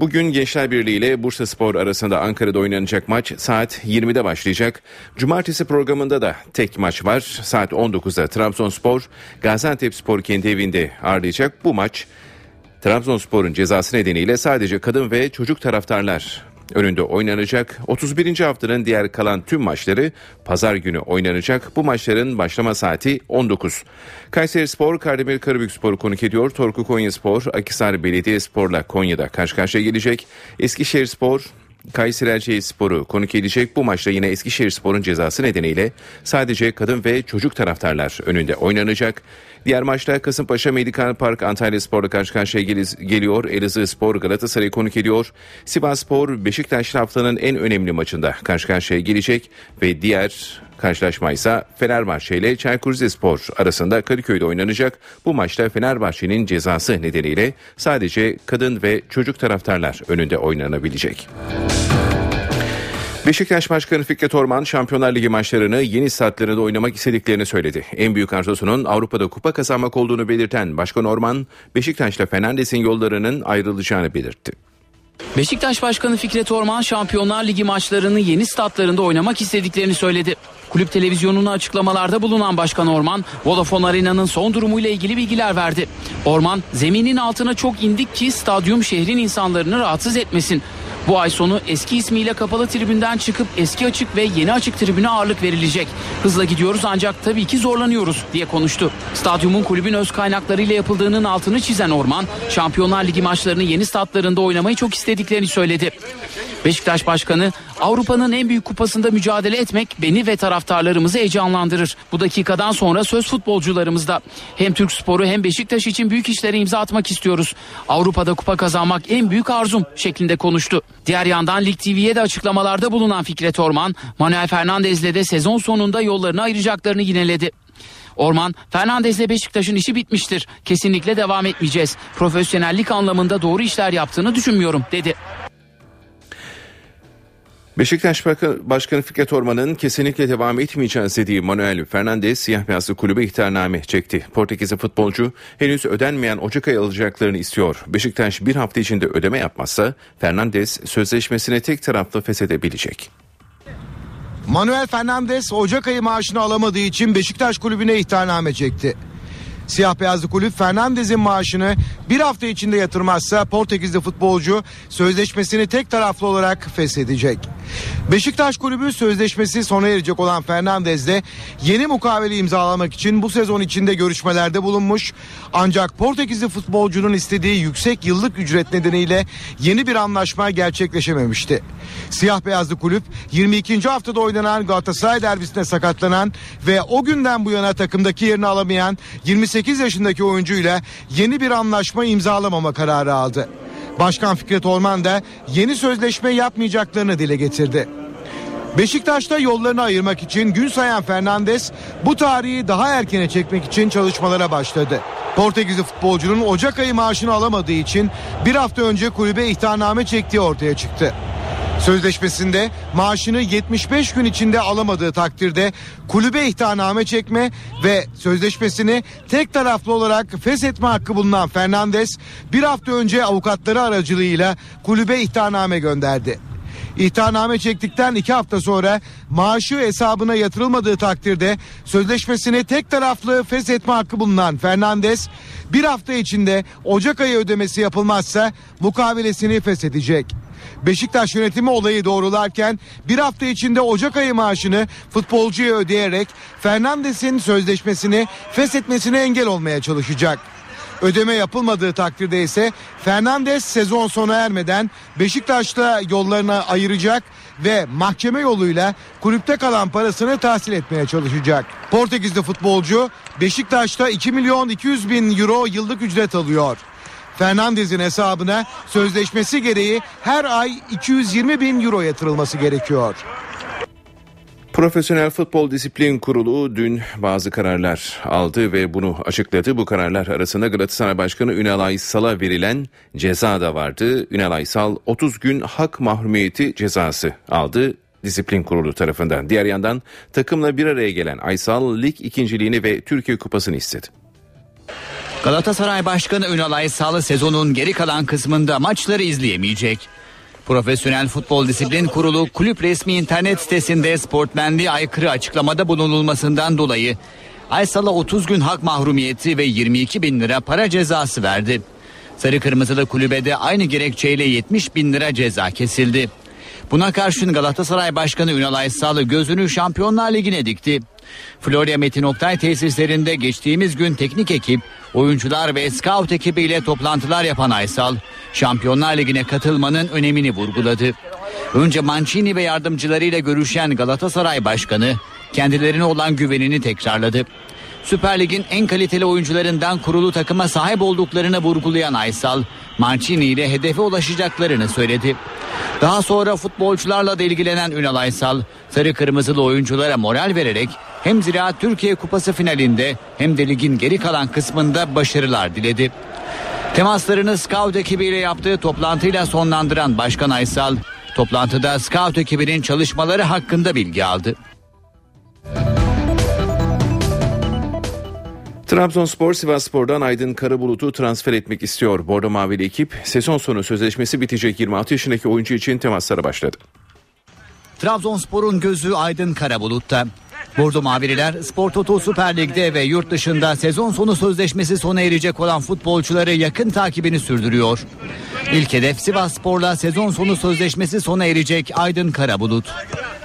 Bugün Gençler Birliği ile Bursa Spor arasında Ankara'da oynanacak maç saat 20'de başlayacak. Cumartesi programında da tek maç var. Saat 19'da Trabzonspor Gaziantep Spor kendi evinde ağırlayacak. Bu maç Trabzonspor'un cezası nedeniyle sadece kadın ve çocuk taraftarlar önünde oynanacak. 31. haftanın diğer kalan tüm maçları pazar günü oynanacak. Bu maçların başlama saati 19. Kayseri Spor, Kardemir Karabük Spor'u konuk ediyor. Torku Konya Spor, Akisar Belediye Spor'la Konya'da karşı karşıya gelecek. Eskişehir Spor, Kayseri Erciyes Sporu konuk edecek. Bu maçta yine Eskişehir Spor'un cezası nedeniyle sadece kadın ve çocuk taraftarlar önünde oynanacak. Diğer maçta Kasımpaşa Medikal Park Antalya Spor'la karşı karşıya geliyor. Elazığ Spor Galatasaray'ı konuk ediyor. Sivas Spor Beşiktaş'la haftanın en önemli maçında karşı karşıya gelecek. Ve diğer Karşılaşma ise Fenerbahçe ile Çaykur Rizespor arasında Kadıköy'de oynanacak. Bu maçta Fenerbahçe'nin cezası nedeniyle sadece kadın ve çocuk taraftarlar önünde oynanabilecek. Beşiktaş Başkanı Fikret Orman Şampiyonlar Ligi maçlarını yeni statlarında oynamak istediklerini söyledi. En büyük arzusunun Avrupa'da kupa kazanmak olduğunu belirten Başkan Orman, Beşiktaş'la Fernandes'in yollarının ayrılacağını belirtti. Beşiktaş Başkanı Fikret Orman Şampiyonlar Ligi maçlarını yeni statlarında oynamak istediklerini söyledi. Kulüp televizyonuna açıklamalarda bulunan Başkan Orman, Vodafone Arena'nın son durumuyla ilgili bilgiler verdi. Orman, zeminin altına çok indik ki stadyum şehrin insanlarını rahatsız etmesin. Bu ay sonu eski ismiyle kapalı tribünden çıkıp eski açık ve yeni açık tribüne ağırlık verilecek. Hızla gidiyoruz ancak tabii ki zorlanıyoruz diye konuştu. Stadyumun kulübün öz kaynaklarıyla yapıldığının altını çizen Orman, Şampiyonlar Ligi maçlarını yeni statlarında oynamayı çok istediklerini söyledi. Beşiktaş Başkanı Avrupa'nın en büyük kupasında mücadele etmek beni ve taraftarlarımızı heyecanlandırır. Bu dakikadan sonra söz futbolcularımızda. Hem Türk Sporu hem Beşiktaş için büyük işlere imza atmak istiyoruz. Avrupa'da kupa kazanmak en büyük arzum şeklinde konuştu. Diğer yandan Lig TV'ye de açıklamalarda bulunan Fikret Orman, Manuel Fernandez'le de sezon sonunda yollarını ayıracaklarını yineledi. Orman, Fernandez'le Beşiktaş'ın işi bitmiştir. Kesinlikle devam etmeyeceğiz. Profesyonellik anlamında doğru işler yaptığını düşünmüyorum dedi. Beşiktaş Başkanı Fikret Orman'ın kesinlikle devam etmeyeceğiz dediği Manuel Fernandez siyah beyazlı kulübe ihtarname çekti. Portekizli futbolcu henüz ödenmeyen Ocak ayı alacaklarını istiyor. Beşiktaş bir hafta içinde ödeme yapmazsa Fernandez sözleşmesini tek taraflı feshedebilecek. Manuel Fernandez Ocak ayı maaşını alamadığı için Beşiktaş kulübüne ihtarname çekti. Siyah beyazlı kulüp Fernandez'in maaşını bir hafta içinde yatırmazsa Portekizli futbolcu sözleşmesini tek taraflı olarak feshedecek. Beşiktaş kulübü sözleşmesi sona erecek olan Fernandez'le yeni mukavele imzalamak için bu sezon içinde görüşmelerde bulunmuş. Ancak Portekizli futbolcunun istediği yüksek yıllık ücret nedeniyle yeni bir anlaşma gerçekleşememişti. Siyah beyazlı kulüp 22. haftada oynanan Galatasaray derbisine sakatlanan ve o günden bu yana takımdaki yerini alamayan 28 yaşındaki oyuncuyla yeni bir anlaşma imzalamama kararı aldı. Başkan Fikret Orman da yeni sözleşme yapmayacaklarını dile getirdi. Beşiktaş'ta yollarını ayırmak için gün sayan Fernandes bu tarihi daha erkene çekmek için çalışmalara başladı. Portekizli futbolcunun Ocak ayı maaşını alamadığı için bir hafta önce kulübe ihtarname çektiği ortaya çıktı. Sözleşmesinde maaşını 75 gün içinde alamadığı takdirde kulübe ihtarname çekme ve sözleşmesini tek taraflı olarak feshetme hakkı bulunan Fernandes bir hafta önce avukatları aracılığıyla kulübe ihtarname gönderdi. İhtarname çektikten iki hafta sonra maaşı hesabına yatırılmadığı takdirde sözleşmesini tek taraflı feshetme hakkı bulunan Fernandes bir hafta içinde Ocak ayı ödemesi yapılmazsa mukavelesini feshedecek. Beşiktaş yönetimi olayı doğrularken bir hafta içinde Ocak ayı maaşını futbolcuya ödeyerek Fernandes'in sözleşmesini feshetmesine engel olmaya çalışacak. Ödeme yapılmadığı takdirde ise Fernandes sezon sona ermeden Beşiktaş'ta yollarını ayıracak ve mahkeme yoluyla kulüpte kalan parasını tahsil etmeye çalışacak. Portekizli futbolcu Beşiktaş'ta 2 milyon 200 bin euro yıllık ücret alıyor. Fernandez'in hesabına sözleşmesi gereği her ay 220 bin euro yatırılması gerekiyor. Profesyonel Futbol Disiplin Kurulu dün bazı kararlar aldı ve bunu açıkladı. Bu kararlar arasında Galatasaray Başkanı Ünal Aysal'a verilen ceza da vardı. Ünal Aysal 30 gün hak mahrumiyeti cezası aldı. Disiplin Kurulu tarafından. Diğer yandan takımla bir araya gelen Aysal lig ikinciliğini ve Türkiye Kupası'nı istedi. Galatasaray Başkanı Ünal Aysal sezonun geri kalan kısmında maçları izleyemeyecek. Profesyonel Futbol Disiplin Kurulu kulüp resmi internet sitesinde sportmenliğe aykırı açıklamada bulunulmasından dolayı Aysal'a 30 gün hak mahrumiyeti ve 22 bin lira para cezası verdi. Sarı Kırmızılı kulübede aynı gerekçeyle 70 bin lira ceza kesildi. Buna karşın Galatasaray Başkanı Ünal Aysal gözünü Şampiyonlar Ligi'ne dikti. Florya Metin Oktay tesislerinde geçtiğimiz gün teknik ekip, oyuncular ve scout ekibiyle toplantılar yapan Aysal, Şampiyonlar Ligi'ne katılmanın önemini vurguladı. Önce Mancini ve yardımcılarıyla görüşen Galatasaray Başkanı kendilerine olan güvenini tekrarladı. Süper Lig'in en kaliteli oyuncularından kurulu takıma sahip olduklarını vurgulayan Aysal, Mancini ile hedefe ulaşacaklarını söyledi. Daha sonra futbolcularla da ilgilenen Ünal Aysal, sarı kırmızılı oyunculara moral vererek hem Ziraat Türkiye Kupası finalinde hem de ligin geri kalan kısmında başarılar diledi. Temaslarını scout ekibiyle yaptığı toplantıyla sonlandıran Başkan Aysal, toplantıda scout ekibinin çalışmaları hakkında bilgi aldı. Trabzonspor Sivasspor'dan Aydın Karabulut'u transfer etmek istiyor. Bordo Mavili ekip sezon sonu sözleşmesi bitecek 26 yaşındaki oyuncu için temaslara başladı. Trabzonspor'un gözü Aydın Karabulut'ta. Bordo Mavililer Spor Toto Süper Lig'de ve yurt dışında sezon sonu sözleşmesi sona erecek olan futbolcuları yakın takibini sürdürüyor. İlk hedef Sivas Spor'la sezon sonu sözleşmesi sona erecek Aydın Karabulut.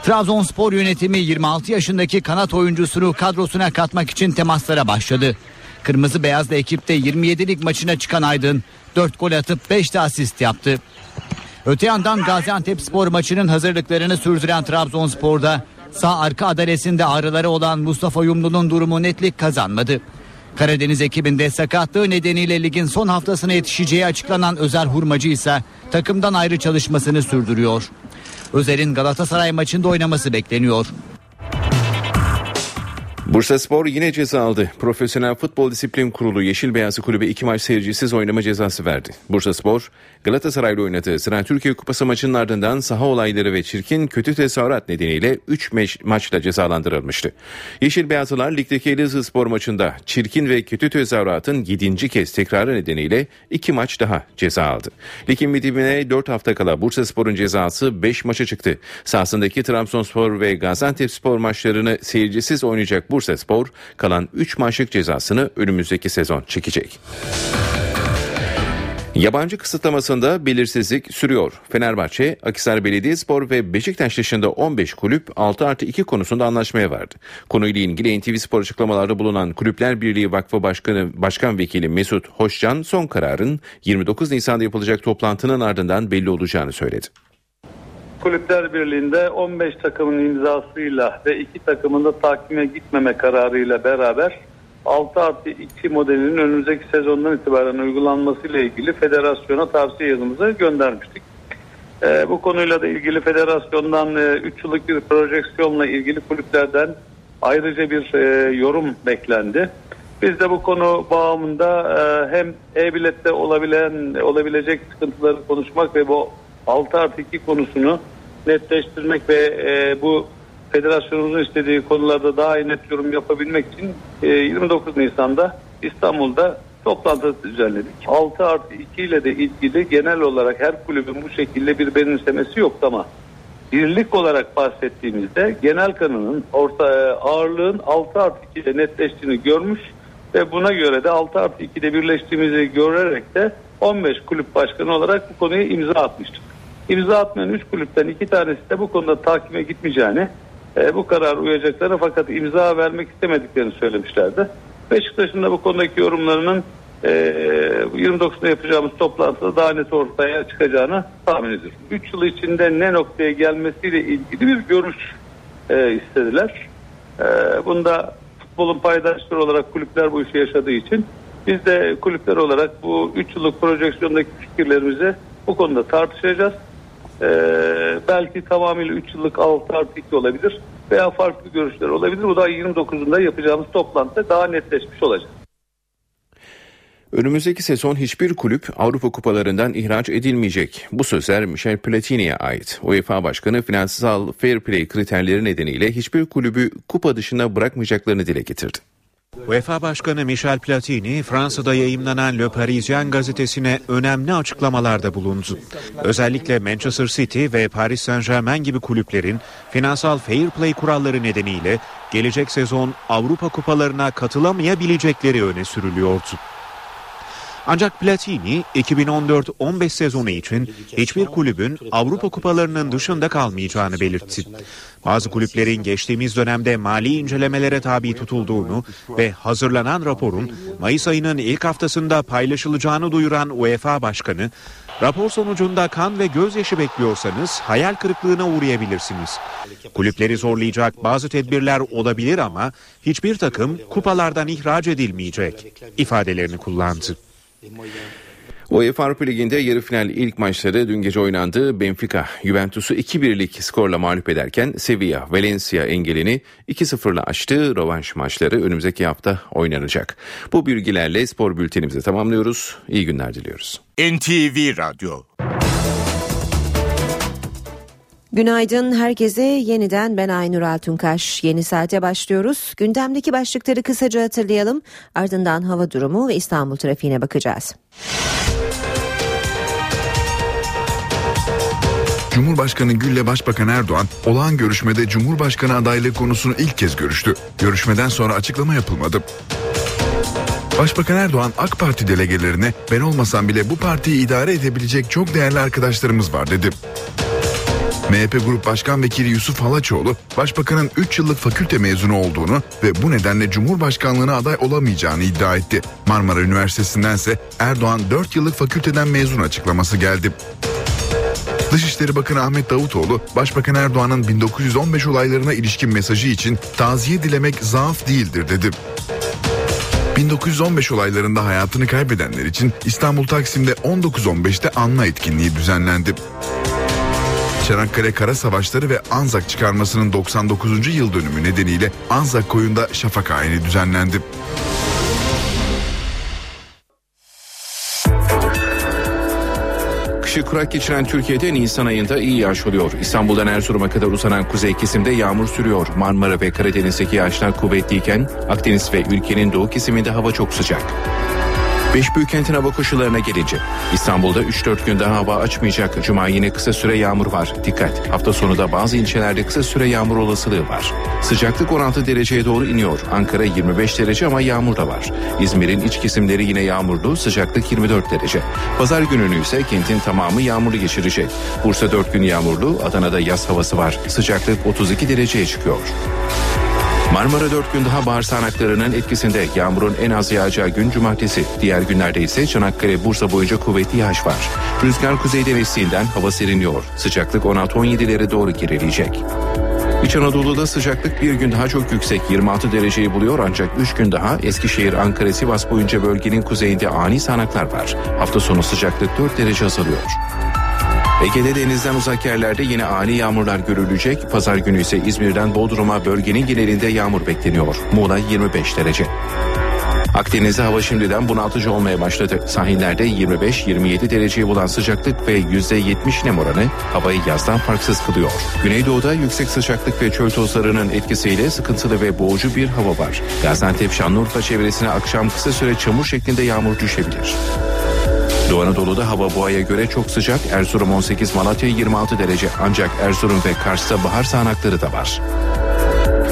Trabzonspor yönetimi 26 yaşındaki kanat oyuncusunu kadrosuna katmak için temaslara başladı. Kırmızı Beyazlı ekipte 27'lik maçına çıkan Aydın 4 gol atıp 5 de asist yaptı. Öte yandan Gaziantep spor maçının hazırlıklarını sürdüren Trabzonspor'da sağ arka adalesinde ağrıları olan Mustafa Yumlu'nun durumu netlik kazanmadı. Karadeniz ekibinde sakatlığı nedeniyle ligin son haftasına yetişeceği açıklanan Özer Hurmacı ise takımdan ayrı çalışmasını sürdürüyor. Özer'in Galatasaray maçında oynaması bekleniyor. Bursa Spor yine ceza aldı. Profesyonel Futbol Disiplin Kurulu Yeşil Beyazlı Kulübe iki maç seyircisiz oynama cezası verdi. Bursa Spor Galatasaray'la oynadığı Sıra Türkiye Kupası maçının ardından saha olayları ve çirkin kötü tezahürat nedeniyle 3 maçla cezalandırılmıştı. Yeşil Beyazlılar ligdeki Elazığ Spor maçında çirkin ve kötü tezahüratın 7. kez tekrarı nedeniyle 2 maç daha ceza aldı. Ligin bitimine 4 hafta kala Bursa Spor'un cezası 5 maça çıktı. Sahasındaki Trabzonspor ve Gaziantep Spor maçlarını seyircisiz oynayacak Bursa Spor kalan 3 maçlık cezasını önümüzdeki sezon çekecek. Yabancı kısıtlamasında belirsizlik sürüyor. Fenerbahçe, Akisar Belediyespor ve Beşiktaş dışında 15 kulüp 6 artı 2 konusunda anlaşmaya vardı. Konuyla ilgili NTV Spor açıklamalarda bulunan Kulüpler Birliği Vakfı Başkanı Başkan Vekili Mesut Hoşcan son kararın 29 Nisan'da yapılacak toplantının ardından belli olacağını söyledi. Kulüpler Birliği'nde 15 takımın imzasıyla ve iki takımın da takime gitmeme kararıyla beraber 6 artı 2 modelinin önümüzdeki sezondan itibaren uygulanmasıyla ilgili federasyona tavsiye yazımızı göndermiştik. Ee, bu konuyla da ilgili federasyondan 3 e, yıllık bir projeksiyonla ilgili kulüplerden ayrıca bir e, yorum beklendi. Biz de bu konu bağımında e, hem e-bilette olabilen olabilecek sıkıntıları konuşmak ve bu 6 artı 2 konusunu netleştirmek ve e, bu federasyonumuzun istediği konularda daha iyi net yorum yapabilmek için 29 e, Nisan'da İstanbul'da toplantı düzenledik. 6 artı 2 ile de ilgili genel olarak her kulübün bu şekilde bir benimsemesi yok ama birlik olarak bahsettiğimizde genel kanının orta e, ağırlığın 6 artı 2 ile netleştiğini görmüş ve buna göre de 6 artı 2'de birleştiğimizi görerek de 15 kulüp başkanı olarak bu konuya imza atmıştık. İmza atmayan 3 kulüpten 2 tanesi de bu konuda takime gitmeyeceğini e, bu karar uyacaklarını fakat imza vermek istemediklerini söylemişlerdi. Beşiktaş'ın da bu konudaki yorumlarının e, 29'da yapacağımız toplantıda daha net ortaya çıkacağını tahmin ediyorum. 3 yıl içinde ne noktaya gelmesiyle ilgili bir görüş e, istediler. E, bunda futbolun paydaşları olarak kulüpler bu işi yaşadığı için biz de kulüpler olarak bu 3 yıllık projeksiyondaki fikirlerimizi bu konuda tartışacağız. Ee, belki tamamıyla 3 yıllık 6 artı 2 olabilir veya farklı görüşler olabilir. Bu da 29'unda yapacağımız toplantıda daha netleşmiş olacak. Önümüzdeki sezon hiçbir kulüp Avrupa kupalarından ihraç edilmeyecek. Bu sözler Michel Platini'ye ait. UEFA Başkanı finansal fair play kriterleri nedeniyle hiçbir kulübü kupa dışına bırakmayacaklarını dile getirdi. UEFA Başkanı Michel Platini, Fransa'da yayımlanan Le Parisien gazetesine önemli açıklamalarda bulundu. Özellikle Manchester City ve Paris Saint-Germain gibi kulüplerin finansal fair play kuralları nedeniyle gelecek sezon Avrupa kupalarına katılamayabilecekleri öne sürülüyordu. Ancak Platini 2014-15 sezonu için hiçbir kulübün Avrupa kupalarının dışında kalmayacağını belirtti. Bazı kulüplerin geçtiğimiz dönemde mali incelemelere tabi tutulduğunu ve hazırlanan raporun Mayıs ayının ilk haftasında paylaşılacağını duyuran UEFA Başkanı, rapor sonucunda kan ve gözyaşı bekliyorsanız hayal kırıklığına uğrayabilirsiniz. Kulüpleri zorlayacak bazı tedbirler olabilir ama hiçbir takım kupalardan ihraç edilmeyecek ifadelerini kullandı. UEFA Avrupa Ligi'nde yarı final ilk maçları dün gece oynandı. Benfica, Juventus'u 2-1'lik skorla mağlup ederken Sevilla, Valencia engelini 2-0'la aştı. Rövanş maçları önümüzdeki hafta oynanacak. Bu bilgilerle spor bültenimizi tamamlıyoruz. İyi günler diliyoruz. NTV Radyo Günaydın herkese yeniden ben Aynur Altunkaş. Yeni saate başlıyoruz. Gündemdeki başlıkları kısaca hatırlayalım. Ardından hava durumu ve İstanbul trafiğine bakacağız. Cumhurbaşkanı Gül'le Başbakan Erdoğan olağan görüşmede Cumhurbaşkanı adaylığı konusunu ilk kez görüştü. Görüşmeden sonra açıklama yapılmadı. Başbakan Erdoğan AK Parti delegelerine ben olmasam bile bu partiyi idare edebilecek çok değerli arkadaşlarımız var dedi. MHP Grup Başkan Vekili Yusuf Halaçoğlu, Başbakanın 3 yıllık fakülte mezunu olduğunu ve bu nedenle Cumhurbaşkanlığına aday olamayacağını iddia etti. Marmara Üniversitesi'nden ise Erdoğan 4 yıllık fakülteden mezun açıklaması geldi. Dışişleri Bakanı Ahmet Davutoğlu, Başbakan Erdoğan'ın 1915 olaylarına ilişkin mesajı için taziye dilemek zaaf değildir dedi. 1915 olaylarında hayatını kaybedenler için İstanbul Taksim'de 19.15'te anma etkinliği düzenlendi. Çanakkale Kara Savaşları ve Anzak çıkarmasının 99. yıl dönümü nedeniyle Anzak koyunda şafak ayini düzenlendi. Kışı kurak geçiren Türkiye'de Nisan ayında iyi yağış oluyor. İstanbul'dan Erzurum'a kadar uzanan kuzey kesimde yağmur sürüyor. Marmara ve Karadeniz'deki yağışlar kuvvetliyken Akdeniz ve ülkenin doğu kesiminde hava çok sıcak. Beş büyük kentin hava koşullarına gelince İstanbul'da 3-4 gün daha hava açmayacak. Cuma yine kısa süre yağmur var. Dikkat hafta sonu da bazı ilçelerde kısa süre yağmur olasılığı var. Sıcaklık 16 dereceye doğru iniyor. Ankara 25 derece ama yağmur da var. İzmir'in iç kesimleri yine yağmurlu. Sıcaklık 24 derece. Pazar gününü ise kentin tamamı yağmurlu geçirecek. Bursa 4 gün yağmurlu. Adana'da yaz havası var. Sıcaklık 32 dereceye çıkıyor. Marmara 4 gün daha bahar sağanaklarının etkisinde yağmurun en az yağacağı gün cumartesi. Diğer günlerde ise Çanakkale, Bursa boyunca kuvvetli yağış var. Rüzgar kuzeyden estiğinden hava serinliyor. Sıcaklık 16-17'lere doğru gerileyecek. İç Anadolu'da sıcaklık bir gün daha çok yüksek 26 dereceyi buluyor ancak 3 gün daha Eskişehir, Ankara, Sivas boyunca bölgenin kuzeyinde ani sağanaklar var. Hafta sonu sıcaklık 4 derece azalıyor. Ege'de denizden uzak yerlerde yine ani yağmurlar görülecek. Pazar günü ise İzmir'den Bodrum'a bölgenin genelinde yağmur bekleniyor. Muğla 25 derece. Akdeniz'de hava şimdiden bunaltıcı olmaya başladı. Sahillerde 25-27 dereceyi bulan sıcaklık ve %70 nem oranı havayı yazdan farksız kılıyor. Güneydoğu'da yüksek sıcaklık ve çöl tozlarının etkisiyle sıkıntılı ve boğucu bir hava var. Gaziantep Şanlıurfa çevresine akşam kısa süre çamur şeklinde yağmur düşebilir. Doğu Anadolu'da hava bu aya göre çok sıcak. Erzurum 18, Malatya 26 derece. Ancak Erzurum ve Kars'ta bahar sağanakları da var.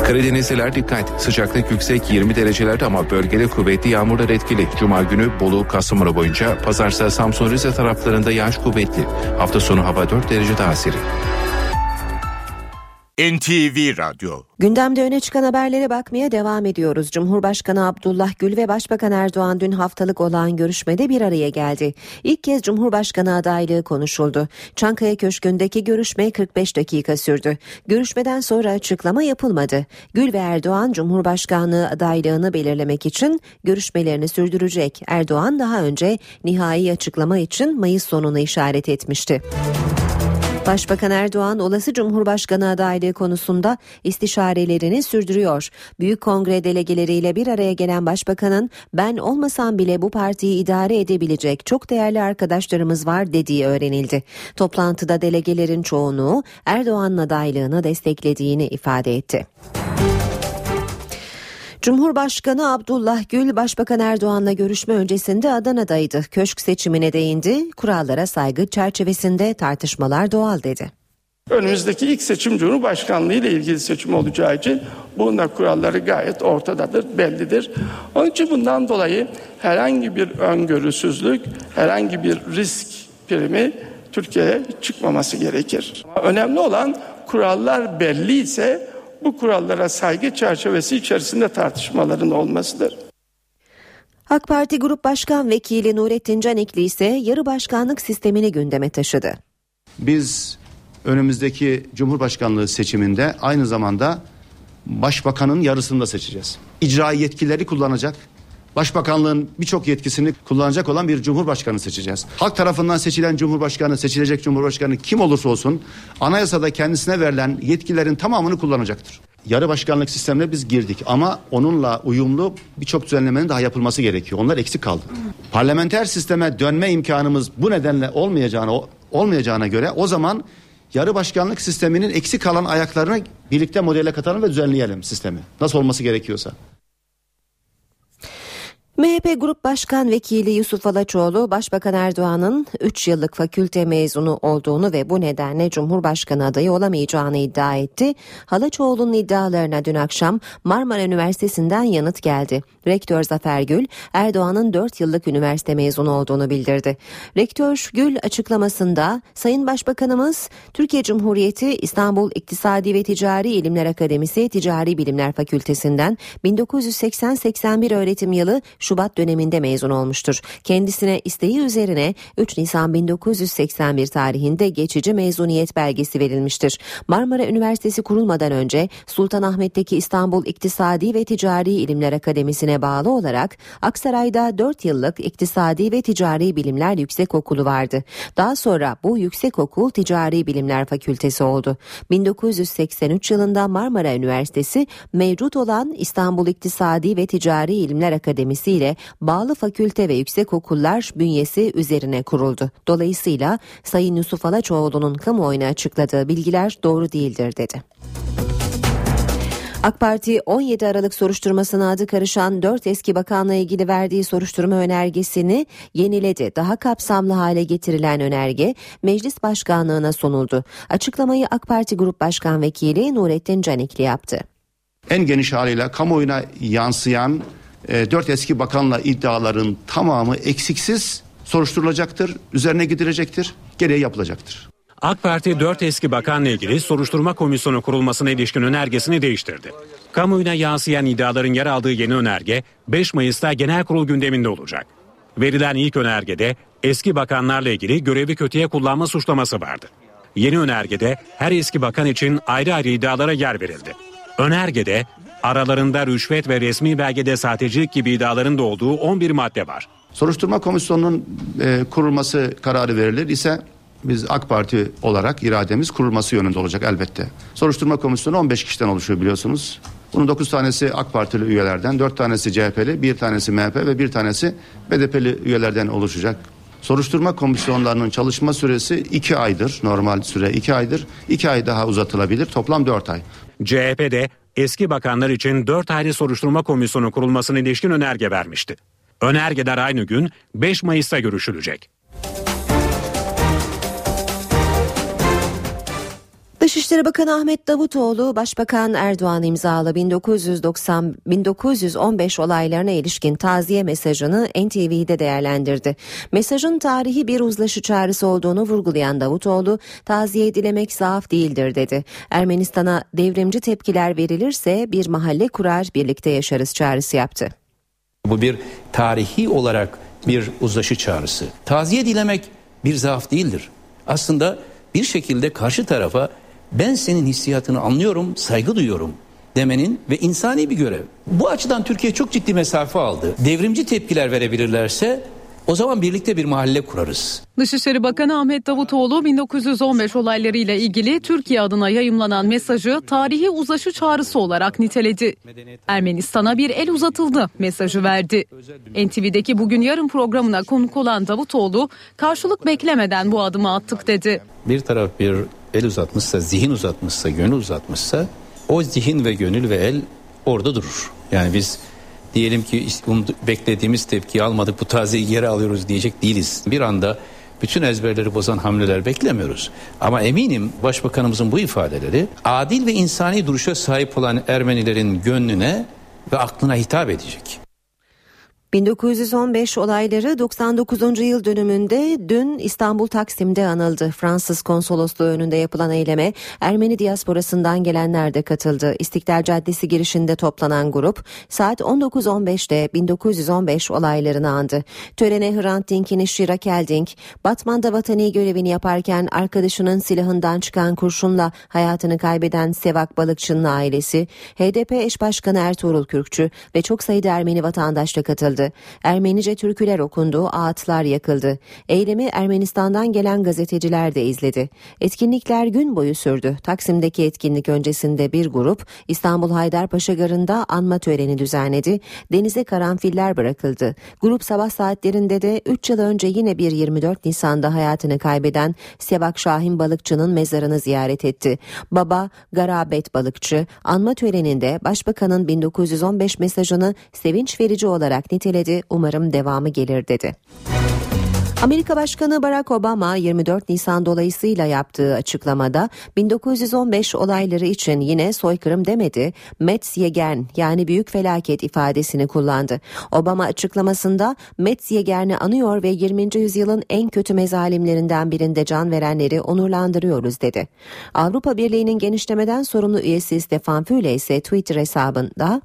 Karadenizliler dikkat. Sıcaklık yüksek 20 derecelerde ama bölgede kuvvetli yağmurlar etkili. Cuma günü Bolu, Kastamonu boyunca, pazarsa Samsun, Rize taraflarında yağış kuvvetli. Hafta sonu hava 4 derece daha serin. NTV Radyo Gündemde öne çıkan haberlere bakmaya devam ediyoruz. Cumhurbaşkanı Abdullah Gül ve Başbakan Erdoğan dün haftalık olan görüşmede bir araya geldi. İlk kez Cumhurbaşkanı adaylığı konuşuldu. Çankaya Köşkü'ndeki görüşme 45 dakika sürdü. Görüşmeden sonra açıklama yapılmadı. Gül ve Erdoğan Cumhurbaşkanlığı adaylığını belirlemek için görüşmelerini sürdürecek. Erdoğan daha önce nihai açıklama için Mayıs sonunu işaret etmişti. Başbakan Erdoğan olası Cumhurbaşkanı adaylığı konusunda istişarelerini sürdürüyor. Büyük Kongre delegeleriyle bir araya gelen başbakanın ben olmasam bile bu partiyi idare edebilecek çok değerli arkadaşlarımız var dediği öğrenildi. Toplantıda delegelerin çoğunluğu Erdoğan'ın adaylığını desteklediğini ifade etti. Cumhurbaşkanı Abdullah Gül Başbakan Erdoğan'la görüşme öncesinde Adana'daydı. Köşk seçimine değindi. Kurallara saygı çerçevesinde tartışmalar doğal dedi. Önümüzdeki ilk seçim Cumhurbaşkanlığı ile ilgili seçim olacağı için bunun kuralları gayet ortadadır, bellidir. Onun için bundan dolayı herhangi bir öngörüsüzlük, herhangi bir risk primi Türkiye'ye çıkmaması gerekir. Önemli olan kurallar belli ise bu kurallara saygı çerçevesi içerisinde tartışmaların olmasıdır. AK Parti Grup Başkan Vekili Nurettin Canikli ise yarı başkanlık sistemini gündeme taşıdı. Biz önümüzdeki Cumhurbaşkanlığı seçiminde aynı zamanda başbakanın yarısını da seçeceğiz. İcra yetkileri kullanacak. Başbakanlığın birçok yetkisini kullanacak olan bir cumhurbaşkanı seçeceğiz. Halk tarafından seçilen cumhurbaşkanı, seçilecek cumhurbaşkanı kim olursa olsun anayasada kendisine verilen yetkilerin tamamını kullanacaktır. Yarı başkanlık sistemine biz girdik ama onunla uyumlu birçok düzenlemenin daha yapılması gerekiyor. Onlar eksik kaldı. Parlamenter sisteme dönme imkanımız bu nedenle olmayacağına olmayacağına göre o zaman yarı başkanlık sisteminin eksik kalan ayaklarını birlikte modele katalım ve düzenleyelim sistemi. Nasıl olması gerekiyorsa. MHP Grup Başkan Vekili Yusuf Alaçoğlu, Başbakan Erdoğan'ın 3 yıllık fakülte mezunu olduğunu ve bu nedenle Cumhurbaşkanı adayı olamayacağını iddia etti. Halaçoğlu'nun iddialarına dün akşam Marmara Üniversitesi'nden yanıt geldi. Rektör Zafer Gül, Erdoğan'ın 4 yıllık üniversite mezunu olduğunu bildirdi. Rektör Gül açıklamasında, Sayın Başbakanımız, Türkiye Cumhuriyeti İstanbul İktisadi ve Ticari İlimler Akademisi Ticari Bilimler Fakültesinden 1980-81 öğretim yılı Şubat döneminde mezun olmuştur. Kendisine isteği üzerine 3 Nisan 1981 tarihinde geçici mezuniyet belgesi verilmiştir. Marmara Üniversitesi kurulmadan önce Sultanahmet'teki İstanbul İktisadi ve Ticari İlimler Akademisi'ne bağlı olarak Aksaray'da 4 yıllık İktisadi ve Ticari Bilimler Yüksekokulu vardı. Daha sonra bu yüksekokul Ticari Bilimler Fakültesi oldu. 1983 yılında Marmara Üniversitesi mevcut olan İstanbul İktisadi ve Ticari İlimler Akademisi ile bağlı fakülte ve yüksekokullar bünyesi üzerine kuruldu. Dolayısıyla Sayın Yusuf Alaçoğlu'nun kamuoyuna açıkladığı bilgiler doğru değildir dedi. AK Parti 17 Aralık soruşturmasına adı karışan 4 eski bakanla ilgili verdiği soruşturma önergesini yeniledi. Daha kapsamlı hale getirilen önerge meclis başkanlığına sunuldu. Açıklamayı AK Parti Grup Başkan Vekili Nurettin Canikli yaptı. En geniş haliyle kamuoyuna yansıyan e, 4 eski bakanla iddiaların tamamı eksiksiz soruşturulacaktır, üzerine gidilecektir, gereği yapılacaktır. AK Parti 4 eski bakanla ilgili soruşturma komisyonu kurulmasına ilişkin önergesini değiştirdi. Kamuoyuna yansıyan iddiaların yer aldığı yeni önerge 5 Mayıs'ta genel kurul gündeminde olacak. Verilen ilk önergede eski bakanlarla ilgili görevi kötüye kullanma suçlaması vardı. Yeni önergede her eski bakan için ayrı ayrı iddialara yer verildi. Önergede aralarında rüşvet ve resmi belgede sahtecilik gibi iddiaların da olduğu 11 madde var. Soruşturma komisyonunun e, kurulması kararı verilir ise biz AK Parti olarak irademiz kurulması yönünde olacak elbette. Soruşturma komisyonu 15 kişiden oluşuyor biliyorsunuz. Bunun 9 tanesi AK Partili üyelerden, 4 tanesi CHP'li, 1 tanesi MHP ve 1 tanesi BDP'li üyelerden oluşacak. Soruşturma komisyonlarının çalışma süresi 2 aydır. Normal süre 2 aydır. 2 ay daha uzatılabilir. Toplam 4 ay. CHP de eski bakanlar için 4 ayrı soruşturma komisyonu kurulmasına ilişkin önerge vermişti. Önergeler aynı gün 5 Mayıs'ta görüşülecek. Dışişleri Bakanı Ahmet Davutoğlu, Başbakan Erdoğan imzalı 1990 1915 olaylarına ilişkin taziye mesajını NTV'de değerlendirdi. Mesajın tarihi bir uzlaşı çağrısı olduğunu vurgulayan Davutoğlu, taziye dilemek zaaf değildir dedi. Ermenistan'a devrimci tepkiler verilirse bir mahalle kurar birlikte yaşarız çağrısı yaptı. Bu bir tarihi olarak bir uzlaşı çağrısı. Taziye dilemek bir zaaf değildir. Aslında bir şekilde karşı tarafa ben senin hissiyatını anlıyorum, saygı duyuyorum demenin ve insani bir görev. Bu açıdan Türkiye çok ciddi mesafe aldı. Devrimci tepkiler verebilirlerse o zaman birlikte bir mahalle kurarız. Dışişleri Bakanı Ahmet Davutoğlu 1915 olaylarıyla ilgili Türkiye adına yayımlanan mesajı tarihi uzlaşı çağrısı olarak niteledi. Ermenistan'a bir el uzatıldı mesajı verdi. NTV'deki Bugün Yarın programına konuk olan Davutoğlu karşılık beklemeden bu adımı attık dedi. Bir taraf bir el uzatmışsa, zihin uzatmışsa, gönül uzatmışsa o zihin ve gönül ve el orada durur. Yani biz diyelim ki beklediğimiz tepkiyi almadık bu tazeyi geri alıyoruz diyecek değiliz. Bir anda bütün ezberleri bozan hamleler beklemiyoruz. Ama eminim başbakanımızın bu ifadeleri adil ve insani duruşa sahip olan Ermenilerin gönlüne ve aklına hitap edecek. 1915 olayları 99. yıl dönümünde dün İstanbul Taksim'de anıldı. Fransız konsolosluğu önünde yapılan eyleme Ermeni diasporasından gelenler de katıldı. İstiklal Caddesi girişinde toplanan grup saat 19.15'te 1915 olaylarını andı. Törene Hrant Dink'in eşi Raquel Dink, Batman'da vatani görevini yaparken arkadaşının silahından çıkan kurşunla hayatını kaybeden Sevak Balıkçı'nın ailesi, HDP eş başkanı Ertuğrul Kürkçü ve çok sayıda Ermeni vatandaş da katıldı yapıldı. Ermenice türküler okundu, ağıtlar yakıldı. Eylemi Ermenistan'dan gelen gazeteciler de izledi. Etkinlikler gün boyu sürdü. Taksim'deki etkinlik öncesinde bir grup İstanbul Haydarpaşa Garı'nda anma töreni düzenledi. Denize karanfiller bırakıldı. Grup sabah saatlerinde de 3 yıl önce yine bir 24 Nisan'da hayatını kaybeden Sevak Şahin Balıkçı'nın mezarını ziyaret etti. Baba Garabet Balıkçı anma töreninde Başbakanın 1915 mesajını sevinç verici olarak niteledi söyledi. Umarım devamı gelir dedi. Amerika Başkanı Barack Obama 24 Nisan dolayısıyla yaptığı açıklamada 1915 olayları için yine soykırım demedi, Metzjegern yani büyük felaket ifadesini kullandı. Obama açıklamasında Metzjegern'i anıyor ve 20. yüzyılın en kötü mezalimlerinden birinde can verenleri onurlandırıyoruz dedi. Avrupa Birliği'nin genişlemeden sorumlu üyesi Stefan Füle ise Twitter hesabında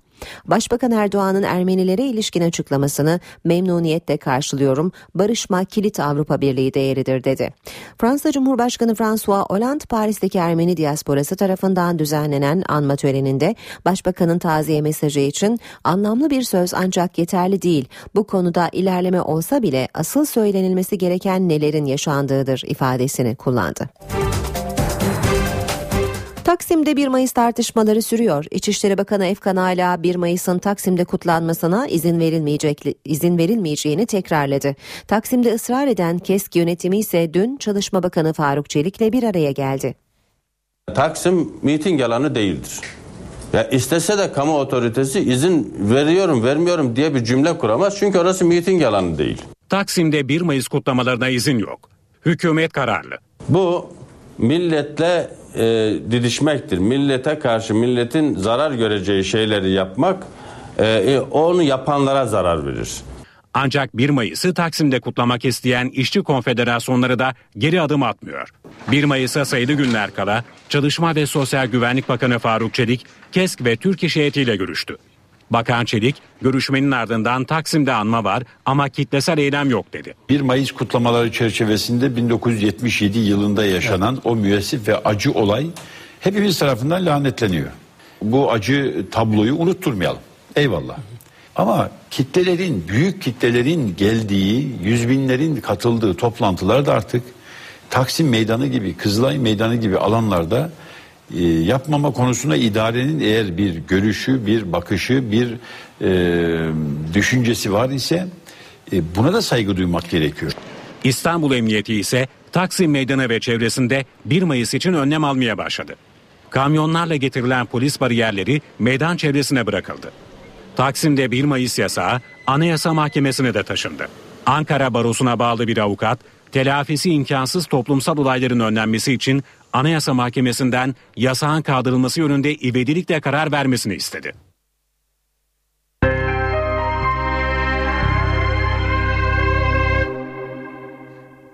Başbakan Erdoğan'ın Ermenilere ilişkin açıklamasını memnuniyetle karşılıyorum. Barışma kilit Avrupa Birliği değeridir dedi. Fransa Cumhurbaşkanı François Hollande Paris'teki Ermeni diasporası tarafından düzenlenen anma töreninde Başbakanın taziye mesajı için anlamlı bir söz ancak yeterli değil. Bu konuda ilerleme olsa bile asıl söylenilmesi gereken nelerin yaşandığıdır ifadesini kullandı. Taksim'de 1 Mayıs tartışmaları sürüyor. İçişleri Bakanı Efkan Ala 1 Mayıs'ın Taksim'de kutlanmasına izin verilmeyecek izin verilmeyeceğini tekrarladı. Taksim'de ısrar eden KESK yönetimi ise dün Çalışma Bakanı Faruk Çelik'le bir araya geldi. Taksim miting alanı değildir. Ya istese de kamu otoritesi izin veriyorum vermiyorum diye bir cümle kuramaz. Çünkü orası miting alanı değil. Taksim'de 1 Mayıs kutlamalarına izin yok. Hükümet kararlı. Bu milletle e, didişmektir. Millete karşı milletin zarar göreceği şeyleri yapmak e, e, onu yapanlara zarar verir. Ancak 1 Mayıs'ı Taksim'de kutlamak isteyen işçi konfederasyonları da geri adım atmıyor. 1 Mayıs'a sayılı günler kala Çalışma ve Sosyal Güvenlik Bakanı Faruk Çelik, KESK ve Türk İş heyetiyle görüştü. Bakan Çelik, görüşmenin ardından Taksim'de anma var ama kitlesel eylem yok dedi. 1 Mayıs kutlamaları çerçevesinde 1977 yılında yaşanan o müessif ve acı olay hepimiz tarafından lanetleniyor. Bu acı tabloyu unutturmayalım. Eyvallah. Ama kitlelerin, büyük kitlelerin geldiği, yüz binlerin katıldığı toplantılar da artık Taksim Meydanı gibi, Kızılay Meydanı gibi alanlarda e, yapmama konusunda idarenin eğer bir görüşü, bir bakışı, bir e, düşüncesi var ise e, buna da saygı duymak gerekiyor. İstanbul Emniyeti ise Taksim Meydanı ve çevresinde 1 Mayıs için önlem almaya başladı. Kamyonlarla getirilen polis bariyerleri meydan çevresine bırakıldı. Taksim'de 1 Mayıs yasağı Anayasa Mahkemesi'ne de taşındı. Ankara Barosu'na bağlı bir avukat, telafisi imkansız toplumsal olayların önlenmesi için Anayasa Mahkemesi'nden yasağın kaldırılması yönünde ivedilikle karar vermesini istedi.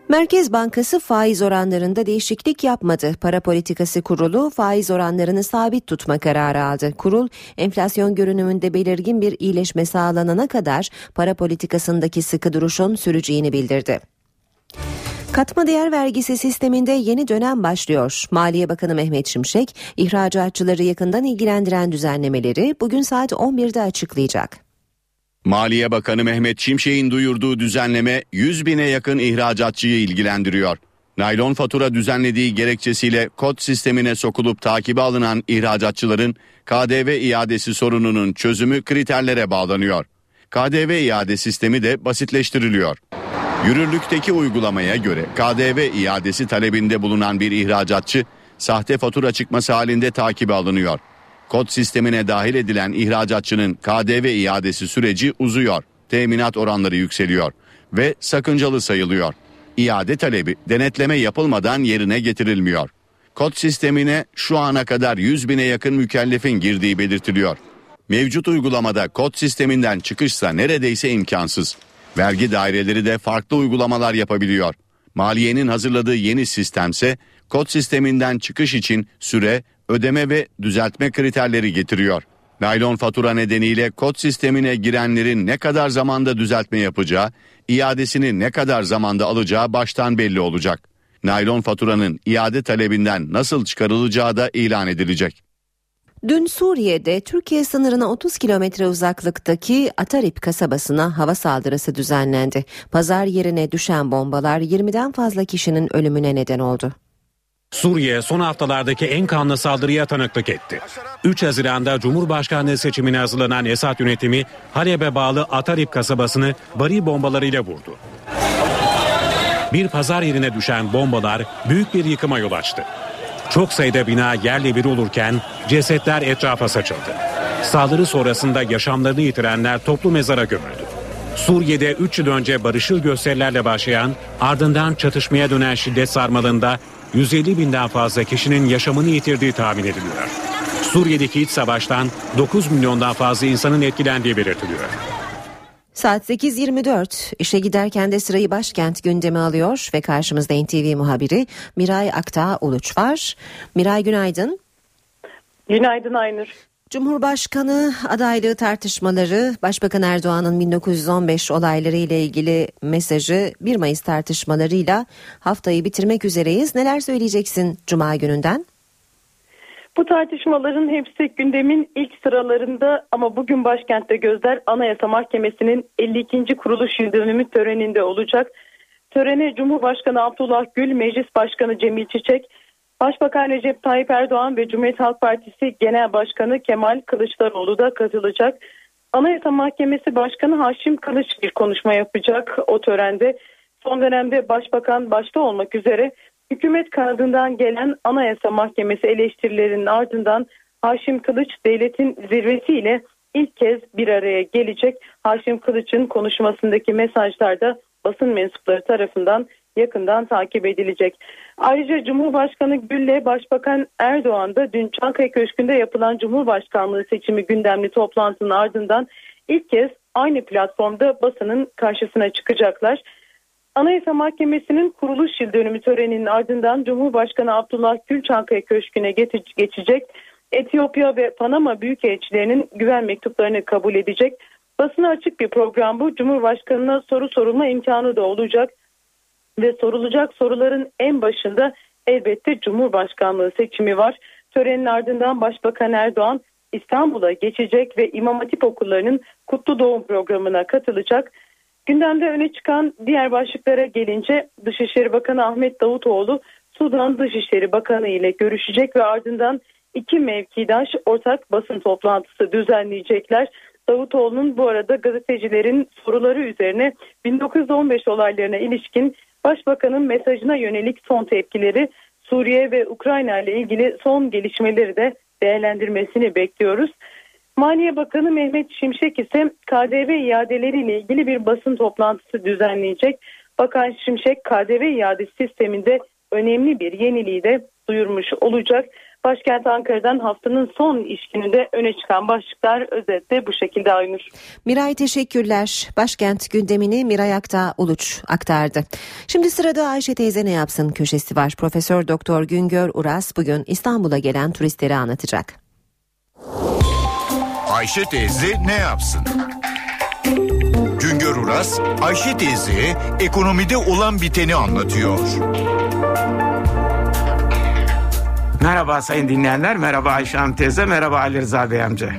Merkez Bankası faiz oranlarında değişiklik yapmadı. Para Politikası Kurulu faiz oranlarını sabit tutma kararı aldı. Kurul, enflasyon görünümünde belirgin bir iyileşme sağlanana kadar para politikasındaki sıkı duruşun süreceğini bildirdi. Katma değer vergisi sisteminde yeni dönem başlıyor. Maliye Bakanı Mehmet Şimşek, ihracatçıları yakından ilgilendiren düzenlemeleri bugün saat 11'de açıklayacak. Maliye Bakanı Mehmet Şimşek'in duyurduğu düzenleme 100 bine yakın ihracatçıyı ilgilendiriyor. Naylon fatura düzenlediği gerekçesiyle kod sistemine sokulup takibe alınan ihracatçıların KDV iadesi sorununun çözümü kriterlere bağlanıyor. KDV iade sistemi de basitleştiriliyor. Yürürlükteki uygulamaya göre KDV iadesi talebinde bulunan bir ihracatçı sahte fatura çıkması halinde takibe alınıyor. Kod sistemine dahil edilen ihracatçının KDV iadesi süreci uzuyor. Teminat oranları yükseliyor ve sakıncalı sayılıyor. İade talebi denetleme yapılmadan yerine getirilmiyor. Kod sistemine şu ana kadar 100 bine yakın mükellefin girdiği belirtiliyor. Mevcut uygulamada kod sisteminden çıkışsa neredeyse imkansız. Vergi daireleri de farklı uygulamalar yapabiliyor. Maliyenin hazırladığı yeni sistemse kod sisteminden çıkış için süre, ödeme ve düzeltme kriterleri getiriyor. Naylon fatura nedeniyle kod sistemine girenlerin ne kadar zamanda düzeltme yapacağı, iadesini ne kadar zamanda alacağı baştan belli olacak. Naylon faturanın iade talebinden nasıl çıkarılacağı da ilan edilecek. Dün Suriye'de Türkiye sınırına 30 kilometre uzaklıktaki Atarip kasabasına hava saldırısı düzenlendi. Pazar yerine düşen bombalar 20'den fazla kişinin ölümüne neden oldu. Suriye son haftalardaki en kanlı saldırıya tanıklık etti. 3 Haziran'da Cumhurbaşkanlığı seçimine hazırlanan Esad yönetimi Halep'e bağlı Atarip kasabasını bari bombalarıyla vurdu. Bir pazar yerine düşen bombalar büyük bir yıkıma yol açtı. Çok sayıda bina yerle bir olurken cesetler etrafa saçıldı. Saldırı sonrasında yaşamlarını yitirenler toplu mezara gömüldü. Suriye'de 3 yıl önce barışıl gösterilerle başlayan ardından çatışmaya dönen şiddet sarmalında 150 binden fazla kişinin yaşamını yitirdiği tahmin ediliyor. Suriye'deki iç savaştan 9 milyondan fazla insanın etkilendiği belirtiliyor. Saat 8.24 işe giderken de sırayı başkent gündemi alıyor ve karşımızda NTV muhabiri Miray Aktağ Uluç var. Miray günaydın. Günaydın Aynur. Cumhurbaşkanı adaylığı tartışmaları, Başbakan Erdoğan'ın 1915 olayları ile ilgili mesajı 1 Mayıs tartışmalarıyla haftayı bitirmek üzereyiz. Neler söyleyeceksin Cuma gününden? Bu tartışmaların hepsi gündemin ilk sıralarında ama bugün başkentte gözler Anayasa Mahkemesi'nin 52. kuruluş yıl dönümü töreninde olacak. Törene Cumhurbaşkanı Abdullah Gül, Meclis Başkanı Cemil Çiçek, Başbakan Recep Tayyip Erdoğan ve Cumhuriyet Halk Partisi Genel Başkanı Kemal Kılıçdaroğlu da katılacak. Anayasa Mahkemesi Başkanı Haşim Kılıç bir konuşma yapacak o törende. Son dönemde Başbakan başta olmak üzere hükümet kanadından gelen Anayasa Mahkemesi eleştirilerinin ardından Haşim Kılıç devletin zirvesiyle ilk kez bir araya gelecek. Haşim Kılıç'ın konuşmasındaki mesajlarda basın mensupları tarafından yakından takip edilecek. Ayrıca Cumhurbaşkanı Gül'le Başbakan Erdoğan da dün Çankaya Köşkü'nde yapılan Cumhurbaşkanlığı seçimi gündemli toplantının ardından ilk kez aynı platformda basının karşısına çıkacaklar. Anayasa Mahkemesi'nin kuruluş yıl dönümü töreninin ardından Cumhurbaşkanı Abdullah Gül Çankaya Köşkü'ne geçecek. Etiyopya ve Panama büyükelçilerinin güven mektuplarını kabul edecek. Basına açık bir program bu. Cumhurbaşkanına soru sorulma imkanı da olacak ve sorulacak soruların en başında elbette Cumhurbaşkanlığı seçimi var. Törenin ardından Başbakan Erdoğan İstanbul'a geçecek ve İmam Hatip okullarının kutlu doğum programına katılacak. Gündemde öne çıkan diğer başlıklara gelince Dışişleri Bakanı Ahmet Davutoğlu Sudan Dışişleri Bakanı ile görüşecek ve ardından iki mevkidaş ortak basın toplantısı düzenleyecekler. Davutoğlu'nun bu arada gazetecilerin soruları üzerine 1915 olaylarına ilişkin Başbakanın mesajına yönelik son tepkileri Suriye ve Ukrayna ile ilgili son gelişmeleri de değerlendirmesini bekliyoruz. Maliye Bakanı Mehmet Şimşek ise KDV iadeleriyle ilgili bir basın toplantısı düzenleyecek. Bakan Şimşek KDV iade sisteminde önemli bir yeniliği de duyurmuş olacak. Başkent Ankara'dan haftanın son iş gününde öne çıkan başlıklar özetle bu şekilde Aynur. Miray teşekkürler. Başkent gündemini Miray Akta Uluç aktardı. Şimdi sırada Ayşe teyze ne yapsın köşesi var. Profesör Doktor Güngör Uras bugün İstanbul'a gelen turistleri anlatacak. Ayşe teyze ne yapsın? Güngör Uras, Ayşe teyze ekonomide olan biteni anlatıyor. Merhaba sayın dinleyenler, merhaba Ayşe Hanım teyze, merhaba Ali Rıza Bey amca.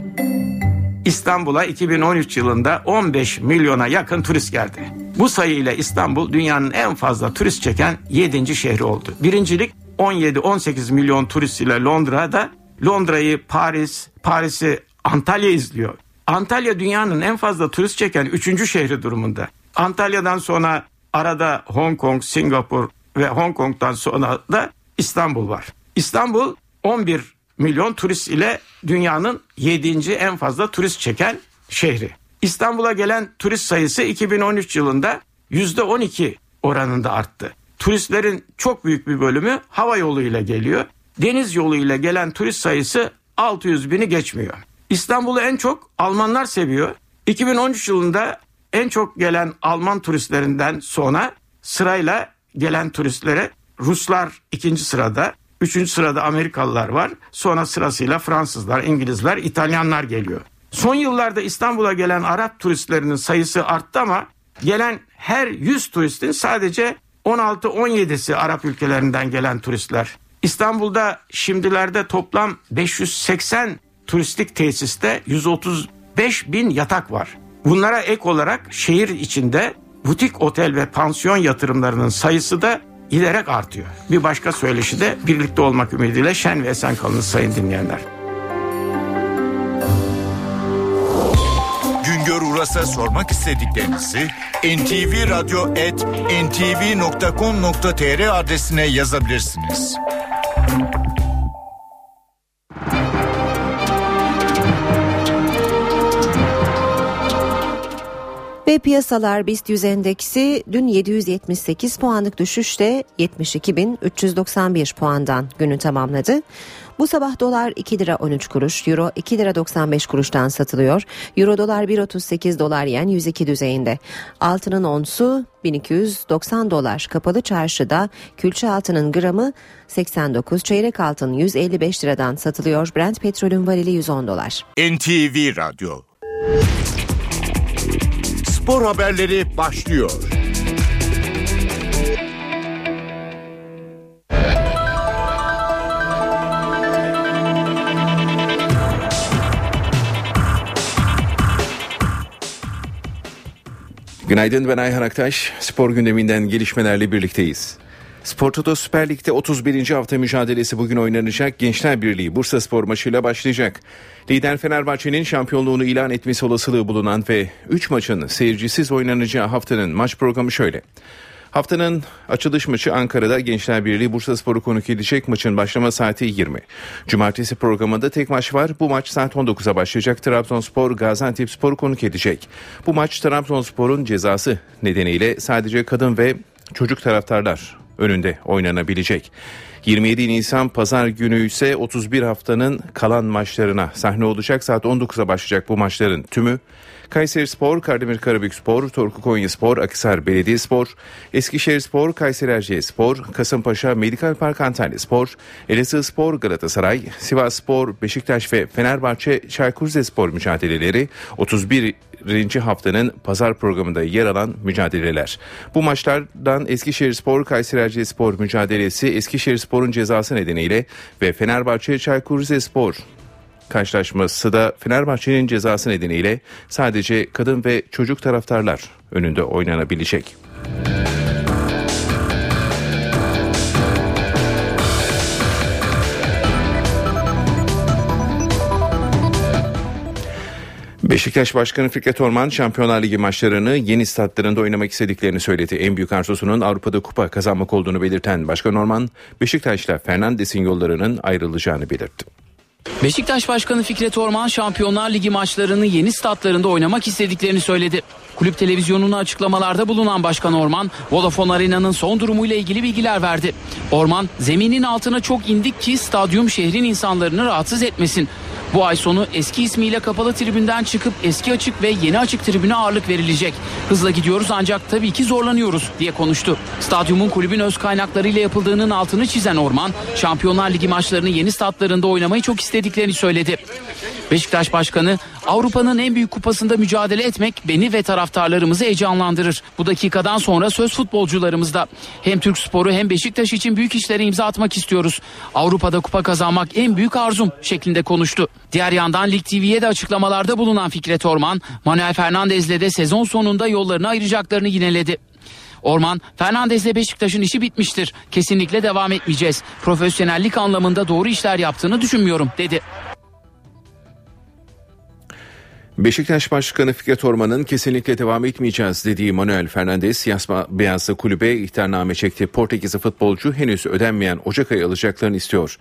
İstanbul'a 2013 yılında 15 milyona yakın turist geldi. Bu sayıyla İstanbul dünyanın en fazla turist çeken 7. şehri oldu. Birincilik 17-18 milyon turist ile Londra'da Londra'yı Paris, Paris'i Antalya izliyor. Antalya dünyanın en fazla turist çeken 3. şehri durumunda. Antalya'dan sonra arada Hong Kong, Singapur ve Hong Kong'dan sonra da İstanbul var. İstanbul 11 milyon turist ile dünyanın 7. en fazla turist çeken şehri. İstanbul'a gelen turist sayısı 2013 yılında %12 oranında arttı. Turistlerin çok büyük bir bölümü hava yoluyla geliyor. Deniz yoluyla gelen turist sayısı 600 bini geçmiyor. İstanbul'u en çok Almanlar seviyor. 2013 yılında en çok gelen Alman turistlerinden sonra sırayla gelen turistlere Ruslar ikinci sırada, üçüncü sırada Amerikalılar var. Sonra sırasıyla Fransızlar, İngilizler, İtalyanlar geliyor. Son yıllarda İstanbul'a gelen Arap turistlerinin sayısı arttı ama gelen her 100 turistin sadece 16-17'si Arap ülkelerinden gelen turistler. İstanbul'da şimdilerde toplam 580 turistik tesiste 135 bin yatak var. Bunlara ek olarak şehir içinde butik otel ve pansiyon yatırımlarının sayısı da giderek artıyor. Bir başka söyleşi de birlikte olmak ümidiyle şen ve esen kalınız sayın dinleyenler. Güngör Uras'a sormak istediklerinizi ntvradio.ntv.com.tr adresine yazabilirsiniz. Ve piyasalar BIST 100 endeksi dün 778 puanlık düşüşle 72.391 puandan günü tamamladı. Bu sabah dolar 2 lira 13 kuruş, euro 2 lira 95 kuruştan satılıyor. Euro dolar 1.38 dolar yen 102 düzeyinde. Altının onsu 1290 dolar. Kapalı çarşıda külçe altının gramı 89, çeyrek altın 155 liradan satılıyor. Brent petrolün varili 110 dolar. NTV Radyo Spor haberleri başlıyor. Günaydın ben Ayhan Aktaş. Spor gündeminden gelişmelerle birlikteyiz. Spor Toto Süper Lig'de 31. hafta mücadelesi bugün oynanacak. Gençler Birliği Bursa Spor maçıyla başlayacak. Lider Fenerbahçe'nin şampiyonluğunu ilan etmesi olasılığı bulunan ve 3 maçın seyircisiz oynanacağı haftanın maç programı şöyle. Haftanın açılış maçı Ankara'da Gençler Birliği Bursa Sporu konuk edecek. Maçın başlama saati 20. Cumartesi programında tek maç var. Bu maç saat 19'a başlayacak. Trabzonspor Gaziantep Sporu konuk edecek. Bu maç Trabzonspor'un cezası nedeniyle sadece kadın ve çocuk taraftarlar önünde oynanabilecek. 27 Nisan pazar günü ise 31 haftanın kalan maçlarına sahne olacak. Saat 19'a başlayacak bu maçların tümü. Kayseri Spor, Kardemir Karabük Spor, Torku Konya Spor, Akisar Belediye Spor, Eskişehir Spor, Kayseri Erciyes Spor, Kasımpaşa Medikal Park Antalya Spor, Elazığ Spor, Galatasaray, Sivas Spor, Beşiktaş ve Fenerbahçe Çaykur Rizespor mücadeleleri 31 birinci haftanın pazar programında yer alan mücadeleler. Bu maçlardan Eskişehir Spor Kayseri Erciyes Spor mücadelesi Eskişehir Spor'un cezası nedeniyle ve Fenerbahçe Çaykur Rizespor karşılaşması da Fenerbahçe'nin cezası nedeniyle sadece kadın ve çocuk taraftarlar önünde oynanabilecek. Beşiktaş Başkanı Fikret Orman Şampiyonlar Ligi maçlarını yeni statlarında oynamak istediklerini söyledi. En büyük arzusunun Avrupa'da kupa kazanmak olduğunu belirten Başkan Orman, Beşiktaş'la Fernandes'in yollarının ayrılacağını belirtti. Beşiktaş Başkanı Fikret Orman Şampiyonlar Ligi maçlarını yeni statlarında oynamak istediklerini söyledi. Kulüp televizyonuna açıklamalarda bulunan Başkan Orman, Vodafone Arena'nın son durumuyla ilgili bilgiler verdi. Orman, zeminin altına çok indik ki stadyum şehrin insanlarını rahatsız etmesin. Bu ay sonu eski ismiyle kapalı tribünden çıkıp eski açık ve yeni açık tribüne ağırlık verilecek. Hızla gidiyoruz ancak tabii ki zorlanıyoruz diye konuştu. Stadyumun kulübün öz kaynaklarıyla yapıldığının altını çizen Orman, Şampiyonlar Ligi maçlarını yeni statlarında oynamayı çok istediklerini söyledi. Beşiktaş Başkanı Avrupa'nın en büyük kupasında mücadele etmek beni ve taraftarlarımızı heyecanlandırır. Bu dakikadan sonra söz futbolcularımızda. Hem Türk Sporu hem Beşiktaş için büyük işlere imza atmak istiyoruz. Avrupa'da kupa kazanmak en büyük arzum şeklinde konuştu. Diğer yandan Lig TV'ye de açıklamalarda bulunan Fikret Orman, Manuel Fernandez'le de sezon sonunda yollarını ayıracaklarını yineledi. Orman, Fernandez'le Beşiktaş'ın işi bitmiştir. Kesinlikle devam etmeyeceğiz. Profesyonellik anlamında doğru işler yaptığını düşünmüyorum dedi. Beşiktaş Başkanı Fikret Orman'ın kesinlikle devam etmeyeceğiz dediği Manuel Fernandes siyasma beyazlı kulübe ihtarname çekti. Portekizli futbolcu henüz ödenmeyen Ocak ayı alacaklarını istiyor.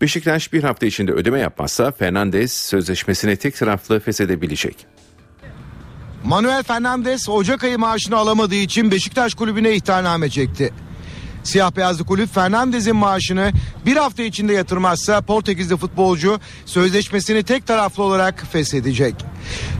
Beşiktaş bir hafta içinde ödeme yapmazsa Fernandes sözleşmesini tek taraflı feshedebilecek. Manuel Fernandes Ocak ayı maaşını alamadığı için Beşiktaş kulübüne ihtarname çekti. Siyah beyazlı kulüp Fernandez'in maaşını bir hafta içinde yatırmazsa Portekizli futbolcu sözleşmesini tek taraflı olarak feshedecek.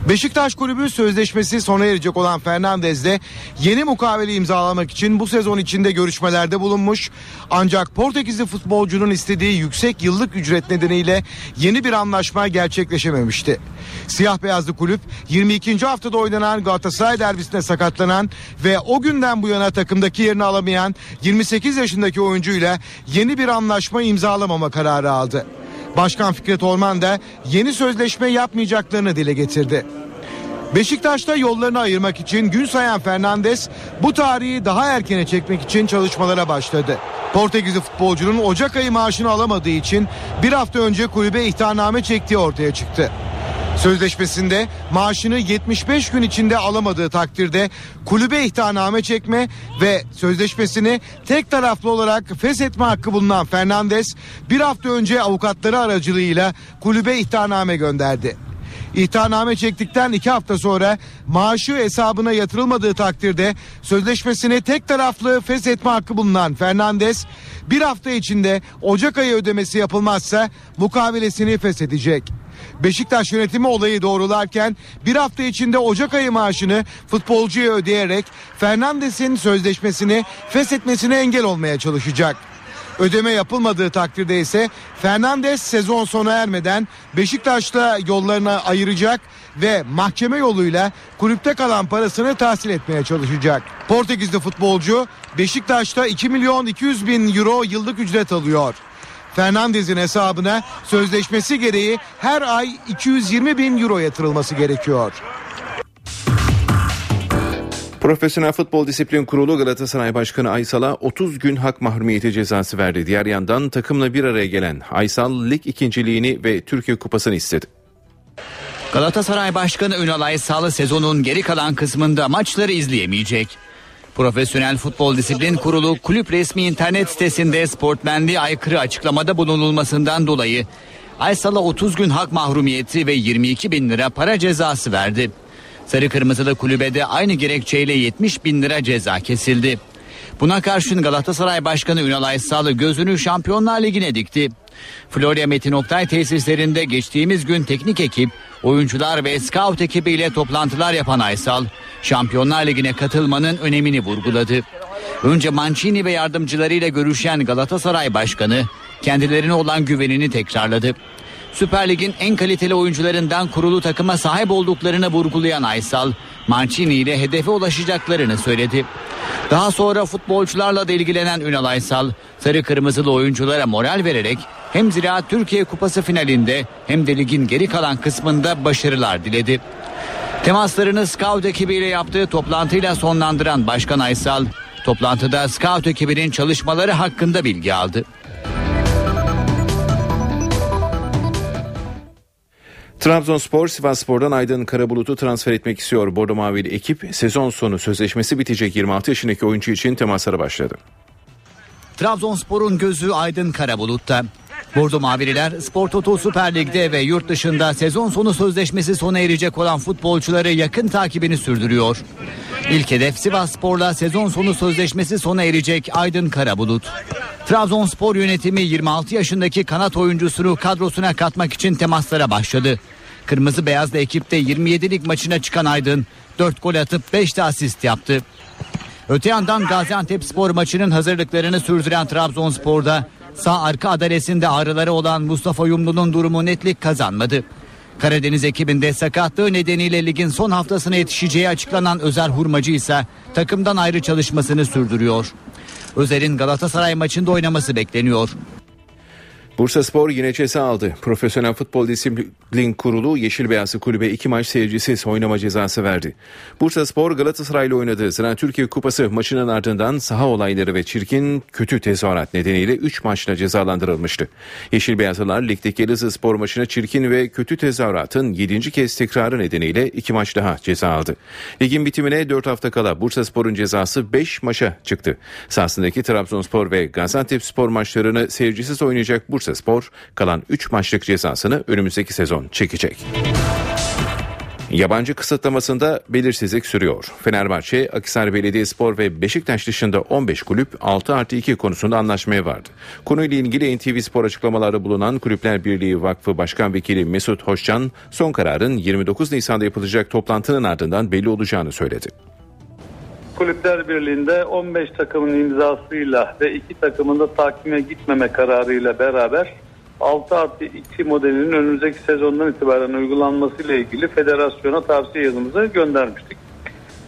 Beşiktaş kulübü sözleşmesi sona erecek olan Fernandez'le yeni mukavele imzalamak için bu sezon içinde görüşmelerde bulunmuş. Ancak Portekizli futbolcunun istediği yüksek yıllık ücret nedeniyle yeni bir anlaşma gerçekleşememişti. Siyah beyazlı kulüp 22. haftada oynanan Galatasaray derbisine sakatlanan ve o günden bu yana takımdaki yerini alamayan 28 yaşındaki oyuncuyla yeni bir anlaşma imzalamama kararı aldı. Başkan Fikret Orman da yeni sözleşme yapmayacaklarını dile getirdi. Beşiktaş'ta yollarını ayırmak için gün sayan Fernandes bu tarihi daha erkene çekmek için çalışmalara başladı. Portekizli futbolcunun Ocak ayı maaşını alamadığı için bir hafta önce kulübe ihtarname çektiği ortaya çıktı. Sözleşmesinde maaşını 75 gün içinde alamadığı takdirde kulübe ihtarname çekme ve sözleşmesini tek taraflı olarak feshetme hakkı bulunan Fernandes bir hafta önce avukatları aracılığıyla kulübe ihtarname gönderdi. İhtarname çektikten iki hafta sonra maaşı hesabına yatırılmadığı takdirde sözleşmesini tek taraflı feshetme hakkı bulunan Fernandes bir hafta içinde Ocak ayı ödemesi yapılmazsa mukavelesini feshedecek. Beşiktaş yönetimi olayı doğrularken bir hafta içinde Ocak ayı maaşını futbolcuya ödeyerek Fernandes'in sözleşmesini feshetmesine engel olmaya çalışacak. Ödeme yapılmadığı takdirde ise Fernandes sezon sona ermeden Beşiktaş'la yollarına ayıracak ve mahkeme yoluyla kulüpte kalan parasını tahsil etmeye çalışacak. Portekizli futbolcu Beşiktaş'ta 2 milyon 200 bin euro yıllık ücret alıyor. Fernandez'in hesabına sözleşmesi gereği her ay 220 bin euro yatırılması gerekiyor. Profesyonel Futbol Disiplin Kurulu Galatasaray Başkanı Aysal'a 30 gün hak mahrumiyeti cezası verdi. Diğer yandan takımla bir araya gelen Aysal lig ikinciliğini ve Türkiye Kupası'nı istedi. Galatasaray Başkanı Ünal Aysal sezonun geri kalan kısmında maçları izleyemeyecek. Profesyonel Futbol Disiplin Kurulu kulüp resmi internet sitesinde sportmenliğe aykırı açıklamada bulunulmasından dolayı Aysal'a 30 gün hak mahrumiyeti ve 22 bin lira para cezası verdi. Sarı Kırmızılı kulübede aynı gerekçeyle 70 bin lira ceza kesildi. Buna karşın Galatasaray Başkanı Ünal Aysal gözünü Şampiyonlar Ligi'ne dikti. Florya Metin Oktay tesislerinde geçtiğimiz gün teknik ekip, oyuncular ve scout ekibiyle toplantılar yapan Aysal, Şampiyonlar Ligi'ne katılmanın önemini vurguladı. Önce Mancini ve yardımcılarıyla görüşen Galatasaray Başkanı kendilerine olan güvenini tekrarladı. Süper Lig'in en kaliteli oyuncularından kurulu takıma sahip olduklarını vurgulayan Aysal, Mancini ile hedefe ulaşacaklarını söyledi. Daha sonra futbolcularla da ilgilenen Ünal Aysal, sarı kırmızılı oyunculara moral vererek hem Ziraat Türkiye Kupası finalinde hem de ligin geri kalan kısmında başarılar diledi. Temaslarını scout ekibiyle yaptığı toplantıyla sonlandıran Başkan Aysal, toplantıda scout ekibinin çalışmaları hakkında bilgi aldı. Trabzonspor Sivasspor'dan Aydın Karabulut'u transfer etmek istiyor. Bordo Mavili ekip sezon sonu sözleşmesi bitecek 26 yaşındaki oyuncu için temaslara başladı. Trabzonspor'un gözü Aydın Karabulut'ta. Bordo Mavililer Spor Toto Süper Lig'de ve yurt dışında sezon sonu sözleşmesi sona erecek olan futbolcuları yakın takibini sürdürüyor. İlk hedef Sivas Spor'la sezon sonu sözleşmesi sona erecek Aydın Karabulut. Trabzonspor yönetimi 26 yaşındaki kanat oyuncusunu kadrosuna katmak için temaslara başladı. Kırmızı Beyazlı ekipte 27'lik maçına çıkan Aydın 4 gol atıp 5 de asist yaptı. Öte yandan Gaziantep spor maçının hazırlıklarını sürdüren Trabzonspor'da sağ arka adalesinde ağrıları olan Mustafa Yumlu'nun durumu netlik kazanmadı. Karadeniz ekibinde sakatlığı nedeniyle ligin son haftasına yetişeceği açıklanan Özer Hurmacı ise takımdan ayrı çalışmasını sürdürüyor. Özer'in Galatasaray maçında oynaması bekleniyor. Bursa Spor yine ceza aldı. Profesyonel Futbol Disiplin Kurulu Yeşil Beyazlı Kulübe iki maç seyircisiz oynama cezası verdi. Bursa Spor Galatasaray'la oynadığı Zira Türkiye Kupası maçının ardından saha olayları ve çirkin kötü tezahürat nedeniyle 3 maçla cezalandırılmıştı. Yeşil Beyazlılar ligdeki Elazığ Spor maçına çirkin ve kötü tezahüratın 7. kez tekrarı nedeniyle 2 maç daha ceza aldı. Ligin bitimine 4 hafta kala Bursa Spor'un cezası 5 maça çıktı. Sahasındaki Trabzonspor ve Gaziantep Spor maçlarını seyircisiz oynayacak Bursa Spor kalan 3 maçlık cezasını önümüzdeki sezon çekecek. Yabancı kısıtlamasında belirsizlik sürüyor. Fenerbahçe, Akhisar Belediyespor ve Beşiktaş dışında 15 kulüp 6 artı 2 konusunda anlaşmaya vardı. Konuyla ilgili NTV Spor açıklamalarda bulunan Kulüpler Birliği Vakfı Başkan Vekili Mesut Hoşcan, son kararın 29 Nisan'da yapılacak toplantının ardından belli olacağını söyledi. Kulüpler Birliği'nde 15 takımın imzasıyla ve iki takımın da takime gitmeme kararıyla beraber 6 artı 2 modelinin önümüzdeki sezondan itibaren uygulanmasıyla ilgili federasyona tavsiye yazımızı göndermiştik.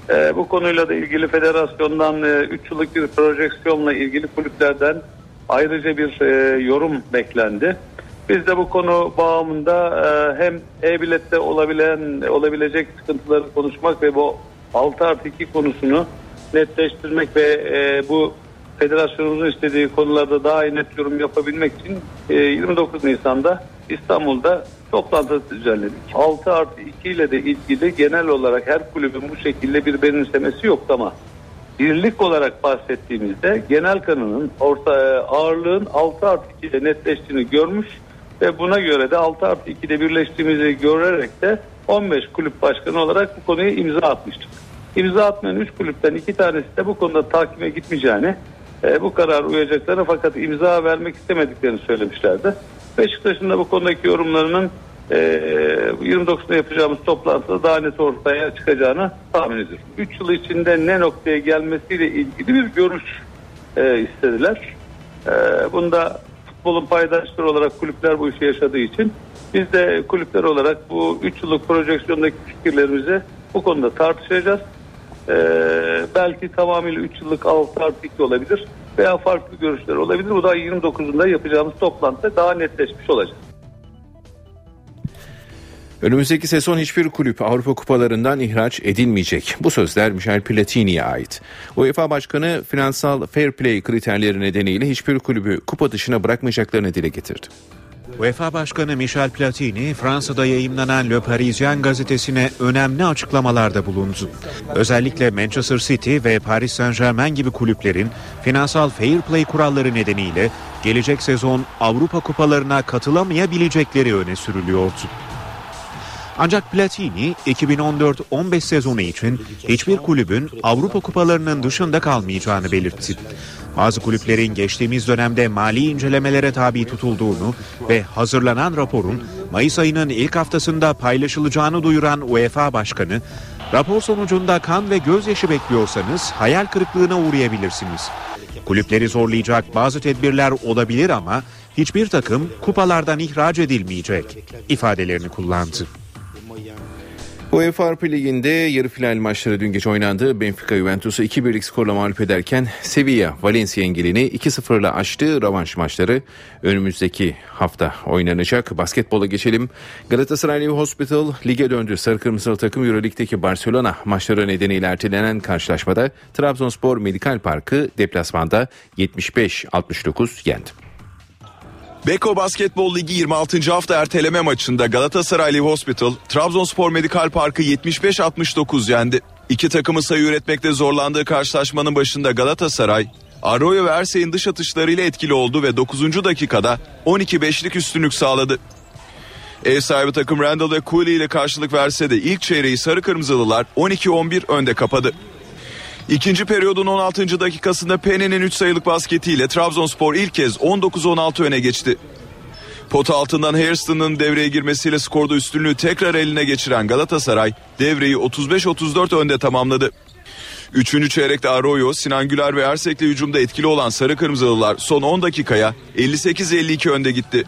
Ee, bu konuyla da ilgili federasyondan 3 e, yıllık bir projeksiyonla ilgili kulüplerden ayrıca bir e, yorum beklendi. Biz de bu konu bağımında e, hem e-bilette olabilen olabilecek sıkıntıları konuşmak ve bu 6 artı 2 konusunu netleştirmek ve e, bu federasyonumuzun istediği konularda daha iyi net yorum yapabilmek için e, 29 Nisan'da İstanbul'da toplantı düzenledik. 6 artı 2 ile de ilgili genel olarak her kulübün bu şekilde bir benimsemesi yok ama birlik olarak bahsettiğimizde genel kanının orta e, ağırlığın 6 artı 2 ile netleştiğini görmüş ve buna göre de 6 artı 2'de birleştiğimizi görerek de 15 kulüp başkanı olarak bu konuya imza atmıştık. İmza atmayan 3 kulüpten 2 tanesi de bu konuda takime gitmeyeceğini, e, bu karar uyacaklarını fakat imza vermek istemediklerini söylemişlerdi. Beşiktaş'ın da bu konudaki yorumlarının e, 29'da yapacağımız toplantıda daha net ortaya çıkacağını tahmin ediyorum. 3 yıl içinde ne noktaya gelmesiyle ilgili bir görüş e, istediler. E, bunda futbolun paydaşları olarak kulüpler bu işi yaşadığı için biz de kulüpler olarak bu 3 yıllık projeksiyondaki fikirlerimizi bu konuda tartışacağız. Ee, belki tamamıyla 3 yıllık 6 artı 2 olabilir veya farklı görüşler olabilir. Bu da 29'unda yapacağımız toplantıda daha netleşmiş olacak. Önümüzdeki sezon hiçbir kulüp Avrupa kupalarından ihraç edilmeyecek. Bu sözler Michel Platini'ye ait. UEFA Başkanı finansal fair play kriterleri nedeniyle hiçbir kulübü kupa dışına bırakmayacaklarını dile getirdi. UEFA Başkanı Michel Platini, Fransa'da yayımlanan Le Parisien gazetesine önemli açıklamalarda bulundu. Özellikle Manchester City ve Paris Saint Germain gibi kulüplerin finansal fair play kuralları nedeniyle gelecek sezon Avrupa kupalarına katılamayabilecekleri öne sürülüyordu. Ancak Platini 2014-15 sezonu için hiçbir kulübün Avrupa kupalarının dışında kalmayacağını belirtti. Bazı kulüplerin geçtiğimiz dönemde mali incelemelere tabi tutulduğunu ve hazırlanan raporun Mayıs ayının ilk haftasında paylaşılacağını duyuran UEFA Başkanı, rapor sonucunda kan ve gözyaşı bekliyorsanız hayal kırıklığına uğrayabilirsiniz. Kulüpleri zorlayacak bazı tedbirler olabilir ama hiçbir takım kupalardan ihraç edilmeyecek ifadelerini kullandı. UEFA Avrupa Ligi'nde yarı final maçları dün gece oynandı. Benfica Juventus'u 2-1'lik skorla mağlup ederken Sevilla Valencia engelini 2-0'la aştı. Rövanş maçları önümüzdeki hafta oynanacak. Basketbola geçelim. Galatasaray Hospital lige döndü. Sarı Kırmızılı takım Euroleague'deki Barcelona maçları nedeniyle ertelenen karşılaşmada Trabzonspor Medikal Parkı deplasmanda 75-69 yendi. Beko Basketbol Ligi 26. hafta erteleme maçında Galatasaray Live Hospital, Trabzonspor Medikal Parkı 75-69 yendi. İki takımı sayı üretmekte zorlandığı karşılaşmanın başında Galatasaray, Arroyo ve Ersey'in dış atışlarıyla etkili oldu ve 9. dakikada 12-5'lik üstünlük sağladı. Ev sahibi takım Randall ve Cooley ile karşılık verse de ilk çeyreği sarı kırmızılılar 12-11 önde kapadı. İkinci periyodun 16. dakikasında Pene'nin 3 sayılık basketiyle Trabzonspor ilk kez 19-16 öne geçti. Pot altından Hairston'ın devreye girmesiyle skorda üstünlüğü tekrar eline geçiren Galatasaray devreyi 35-34 önde tamamladı. Üçüncü çeyrekte Arroyo, Sinan Güler ve Ersek'le hücumda etkili olan Sarı Kırmızılılar son 10 dakikaya 58-52 önde gitti.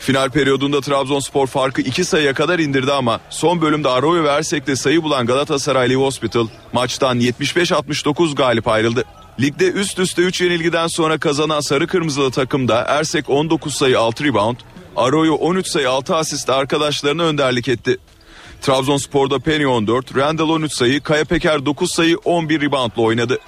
Final periyodunda Trabzonspor farkı 2 sayıya kadar indirdi ama son bölümde Arroyo ve Ersek'te sayı bulan Galatasaray Live Hospital maçtan 75-69 galip ayrıldı. Ligde üst üste 3 yenilgiden sonra kazanan sarı kırmızılı takımda Ersek 19 sayı 6 rebound, Arroyo 13 sayı 6 asist arkadaşlarına önderlik etti. Trabzonspor'da Penny 14, Randall 13 sayı, Kaya Peker 9 sayı 11 reboundla oynadı.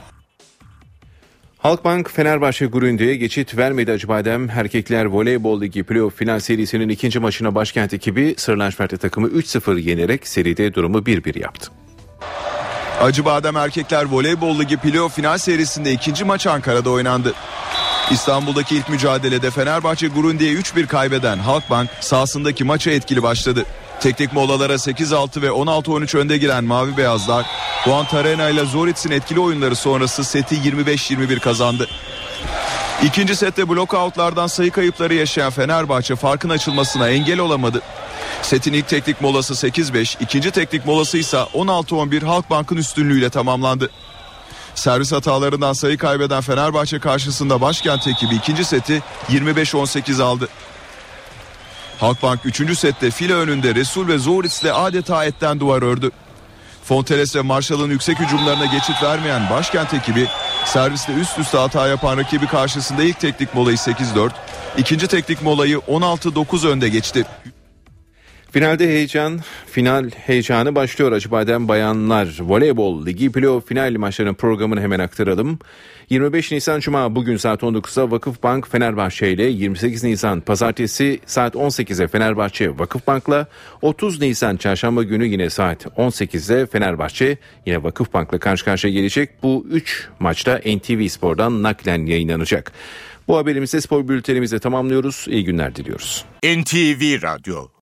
Halkbank Fenerbahçe Gründe'ye geçit vermedi Acıbadem. Erkekler Voleybol Ligi Playoff final serisinin ikinci maçına başkent ekibi Sırlanşmert'te takımı 3-0 yenerek seride durumu 1-1 yaptı. Acıbadem Erkekler Voleybol Ligi playoff final serisinde ikinci maç Ankara'da oynandı. İstanbul'daki ilk mücadelede Fenerbahçe Gurundi'ye 3-1 kaybeden Halkbank sahasındaki maça etkili başladı. Teknik molalara 8-6 ve 16-13 önde giren Mavi Beyazlar, Arena ile Zoritz'in etkili oyunları sonrası seti 25-21 kazandı. İkinci sette blokoutlardan sayı kayıpları yaşayan Fenerbahçe farkın açılmasına engel olamadı. Setin ilk teknik molası 8-5, ikinci teknik molası ise 16-11 Halkbank'ın üstünlüğüyle tamamlandı. Servis hatalarından sayı kaybeden Fenerbahçe karşısında başkent ekibi ikinci seti 25-18 aldı. Halkbank 3. sette file önünde Resul ve Zoritz'le adeta etten duvar ördü. Fonteles ve Marshall'ın yüksek hücumlarına geçit vermeyen başkent ekibi serviste üst üste hata yapan rakibi karşısında ilk teknik molayı 8-4, ikinci teknik molayı 16-9 önde geçti. Finalde heyecan, final heyecanı başlıyor Acıbadem Bayanlar Voleybol Ligi playoff final maçlarının programını hemen aktaralım. 25 Nisan Cuma bugün saat 19'da Vakıfbank Fenerbahçe ile 28 Nisan Pazartesi saat 18'e Fenerbahçe Vakıfbank'la 30 Nisan Çarşamba günü yine saat 18'de Fenerbahçe yine Vakıfbank'la karşı karşıya gelecek. Bu 3 maçta NTV Spor'dan naklen yayınlanacak. Bu haberimizde spor bültenimizi tamamlıyoruz. İyi günler diliyoruz. NTV Radyo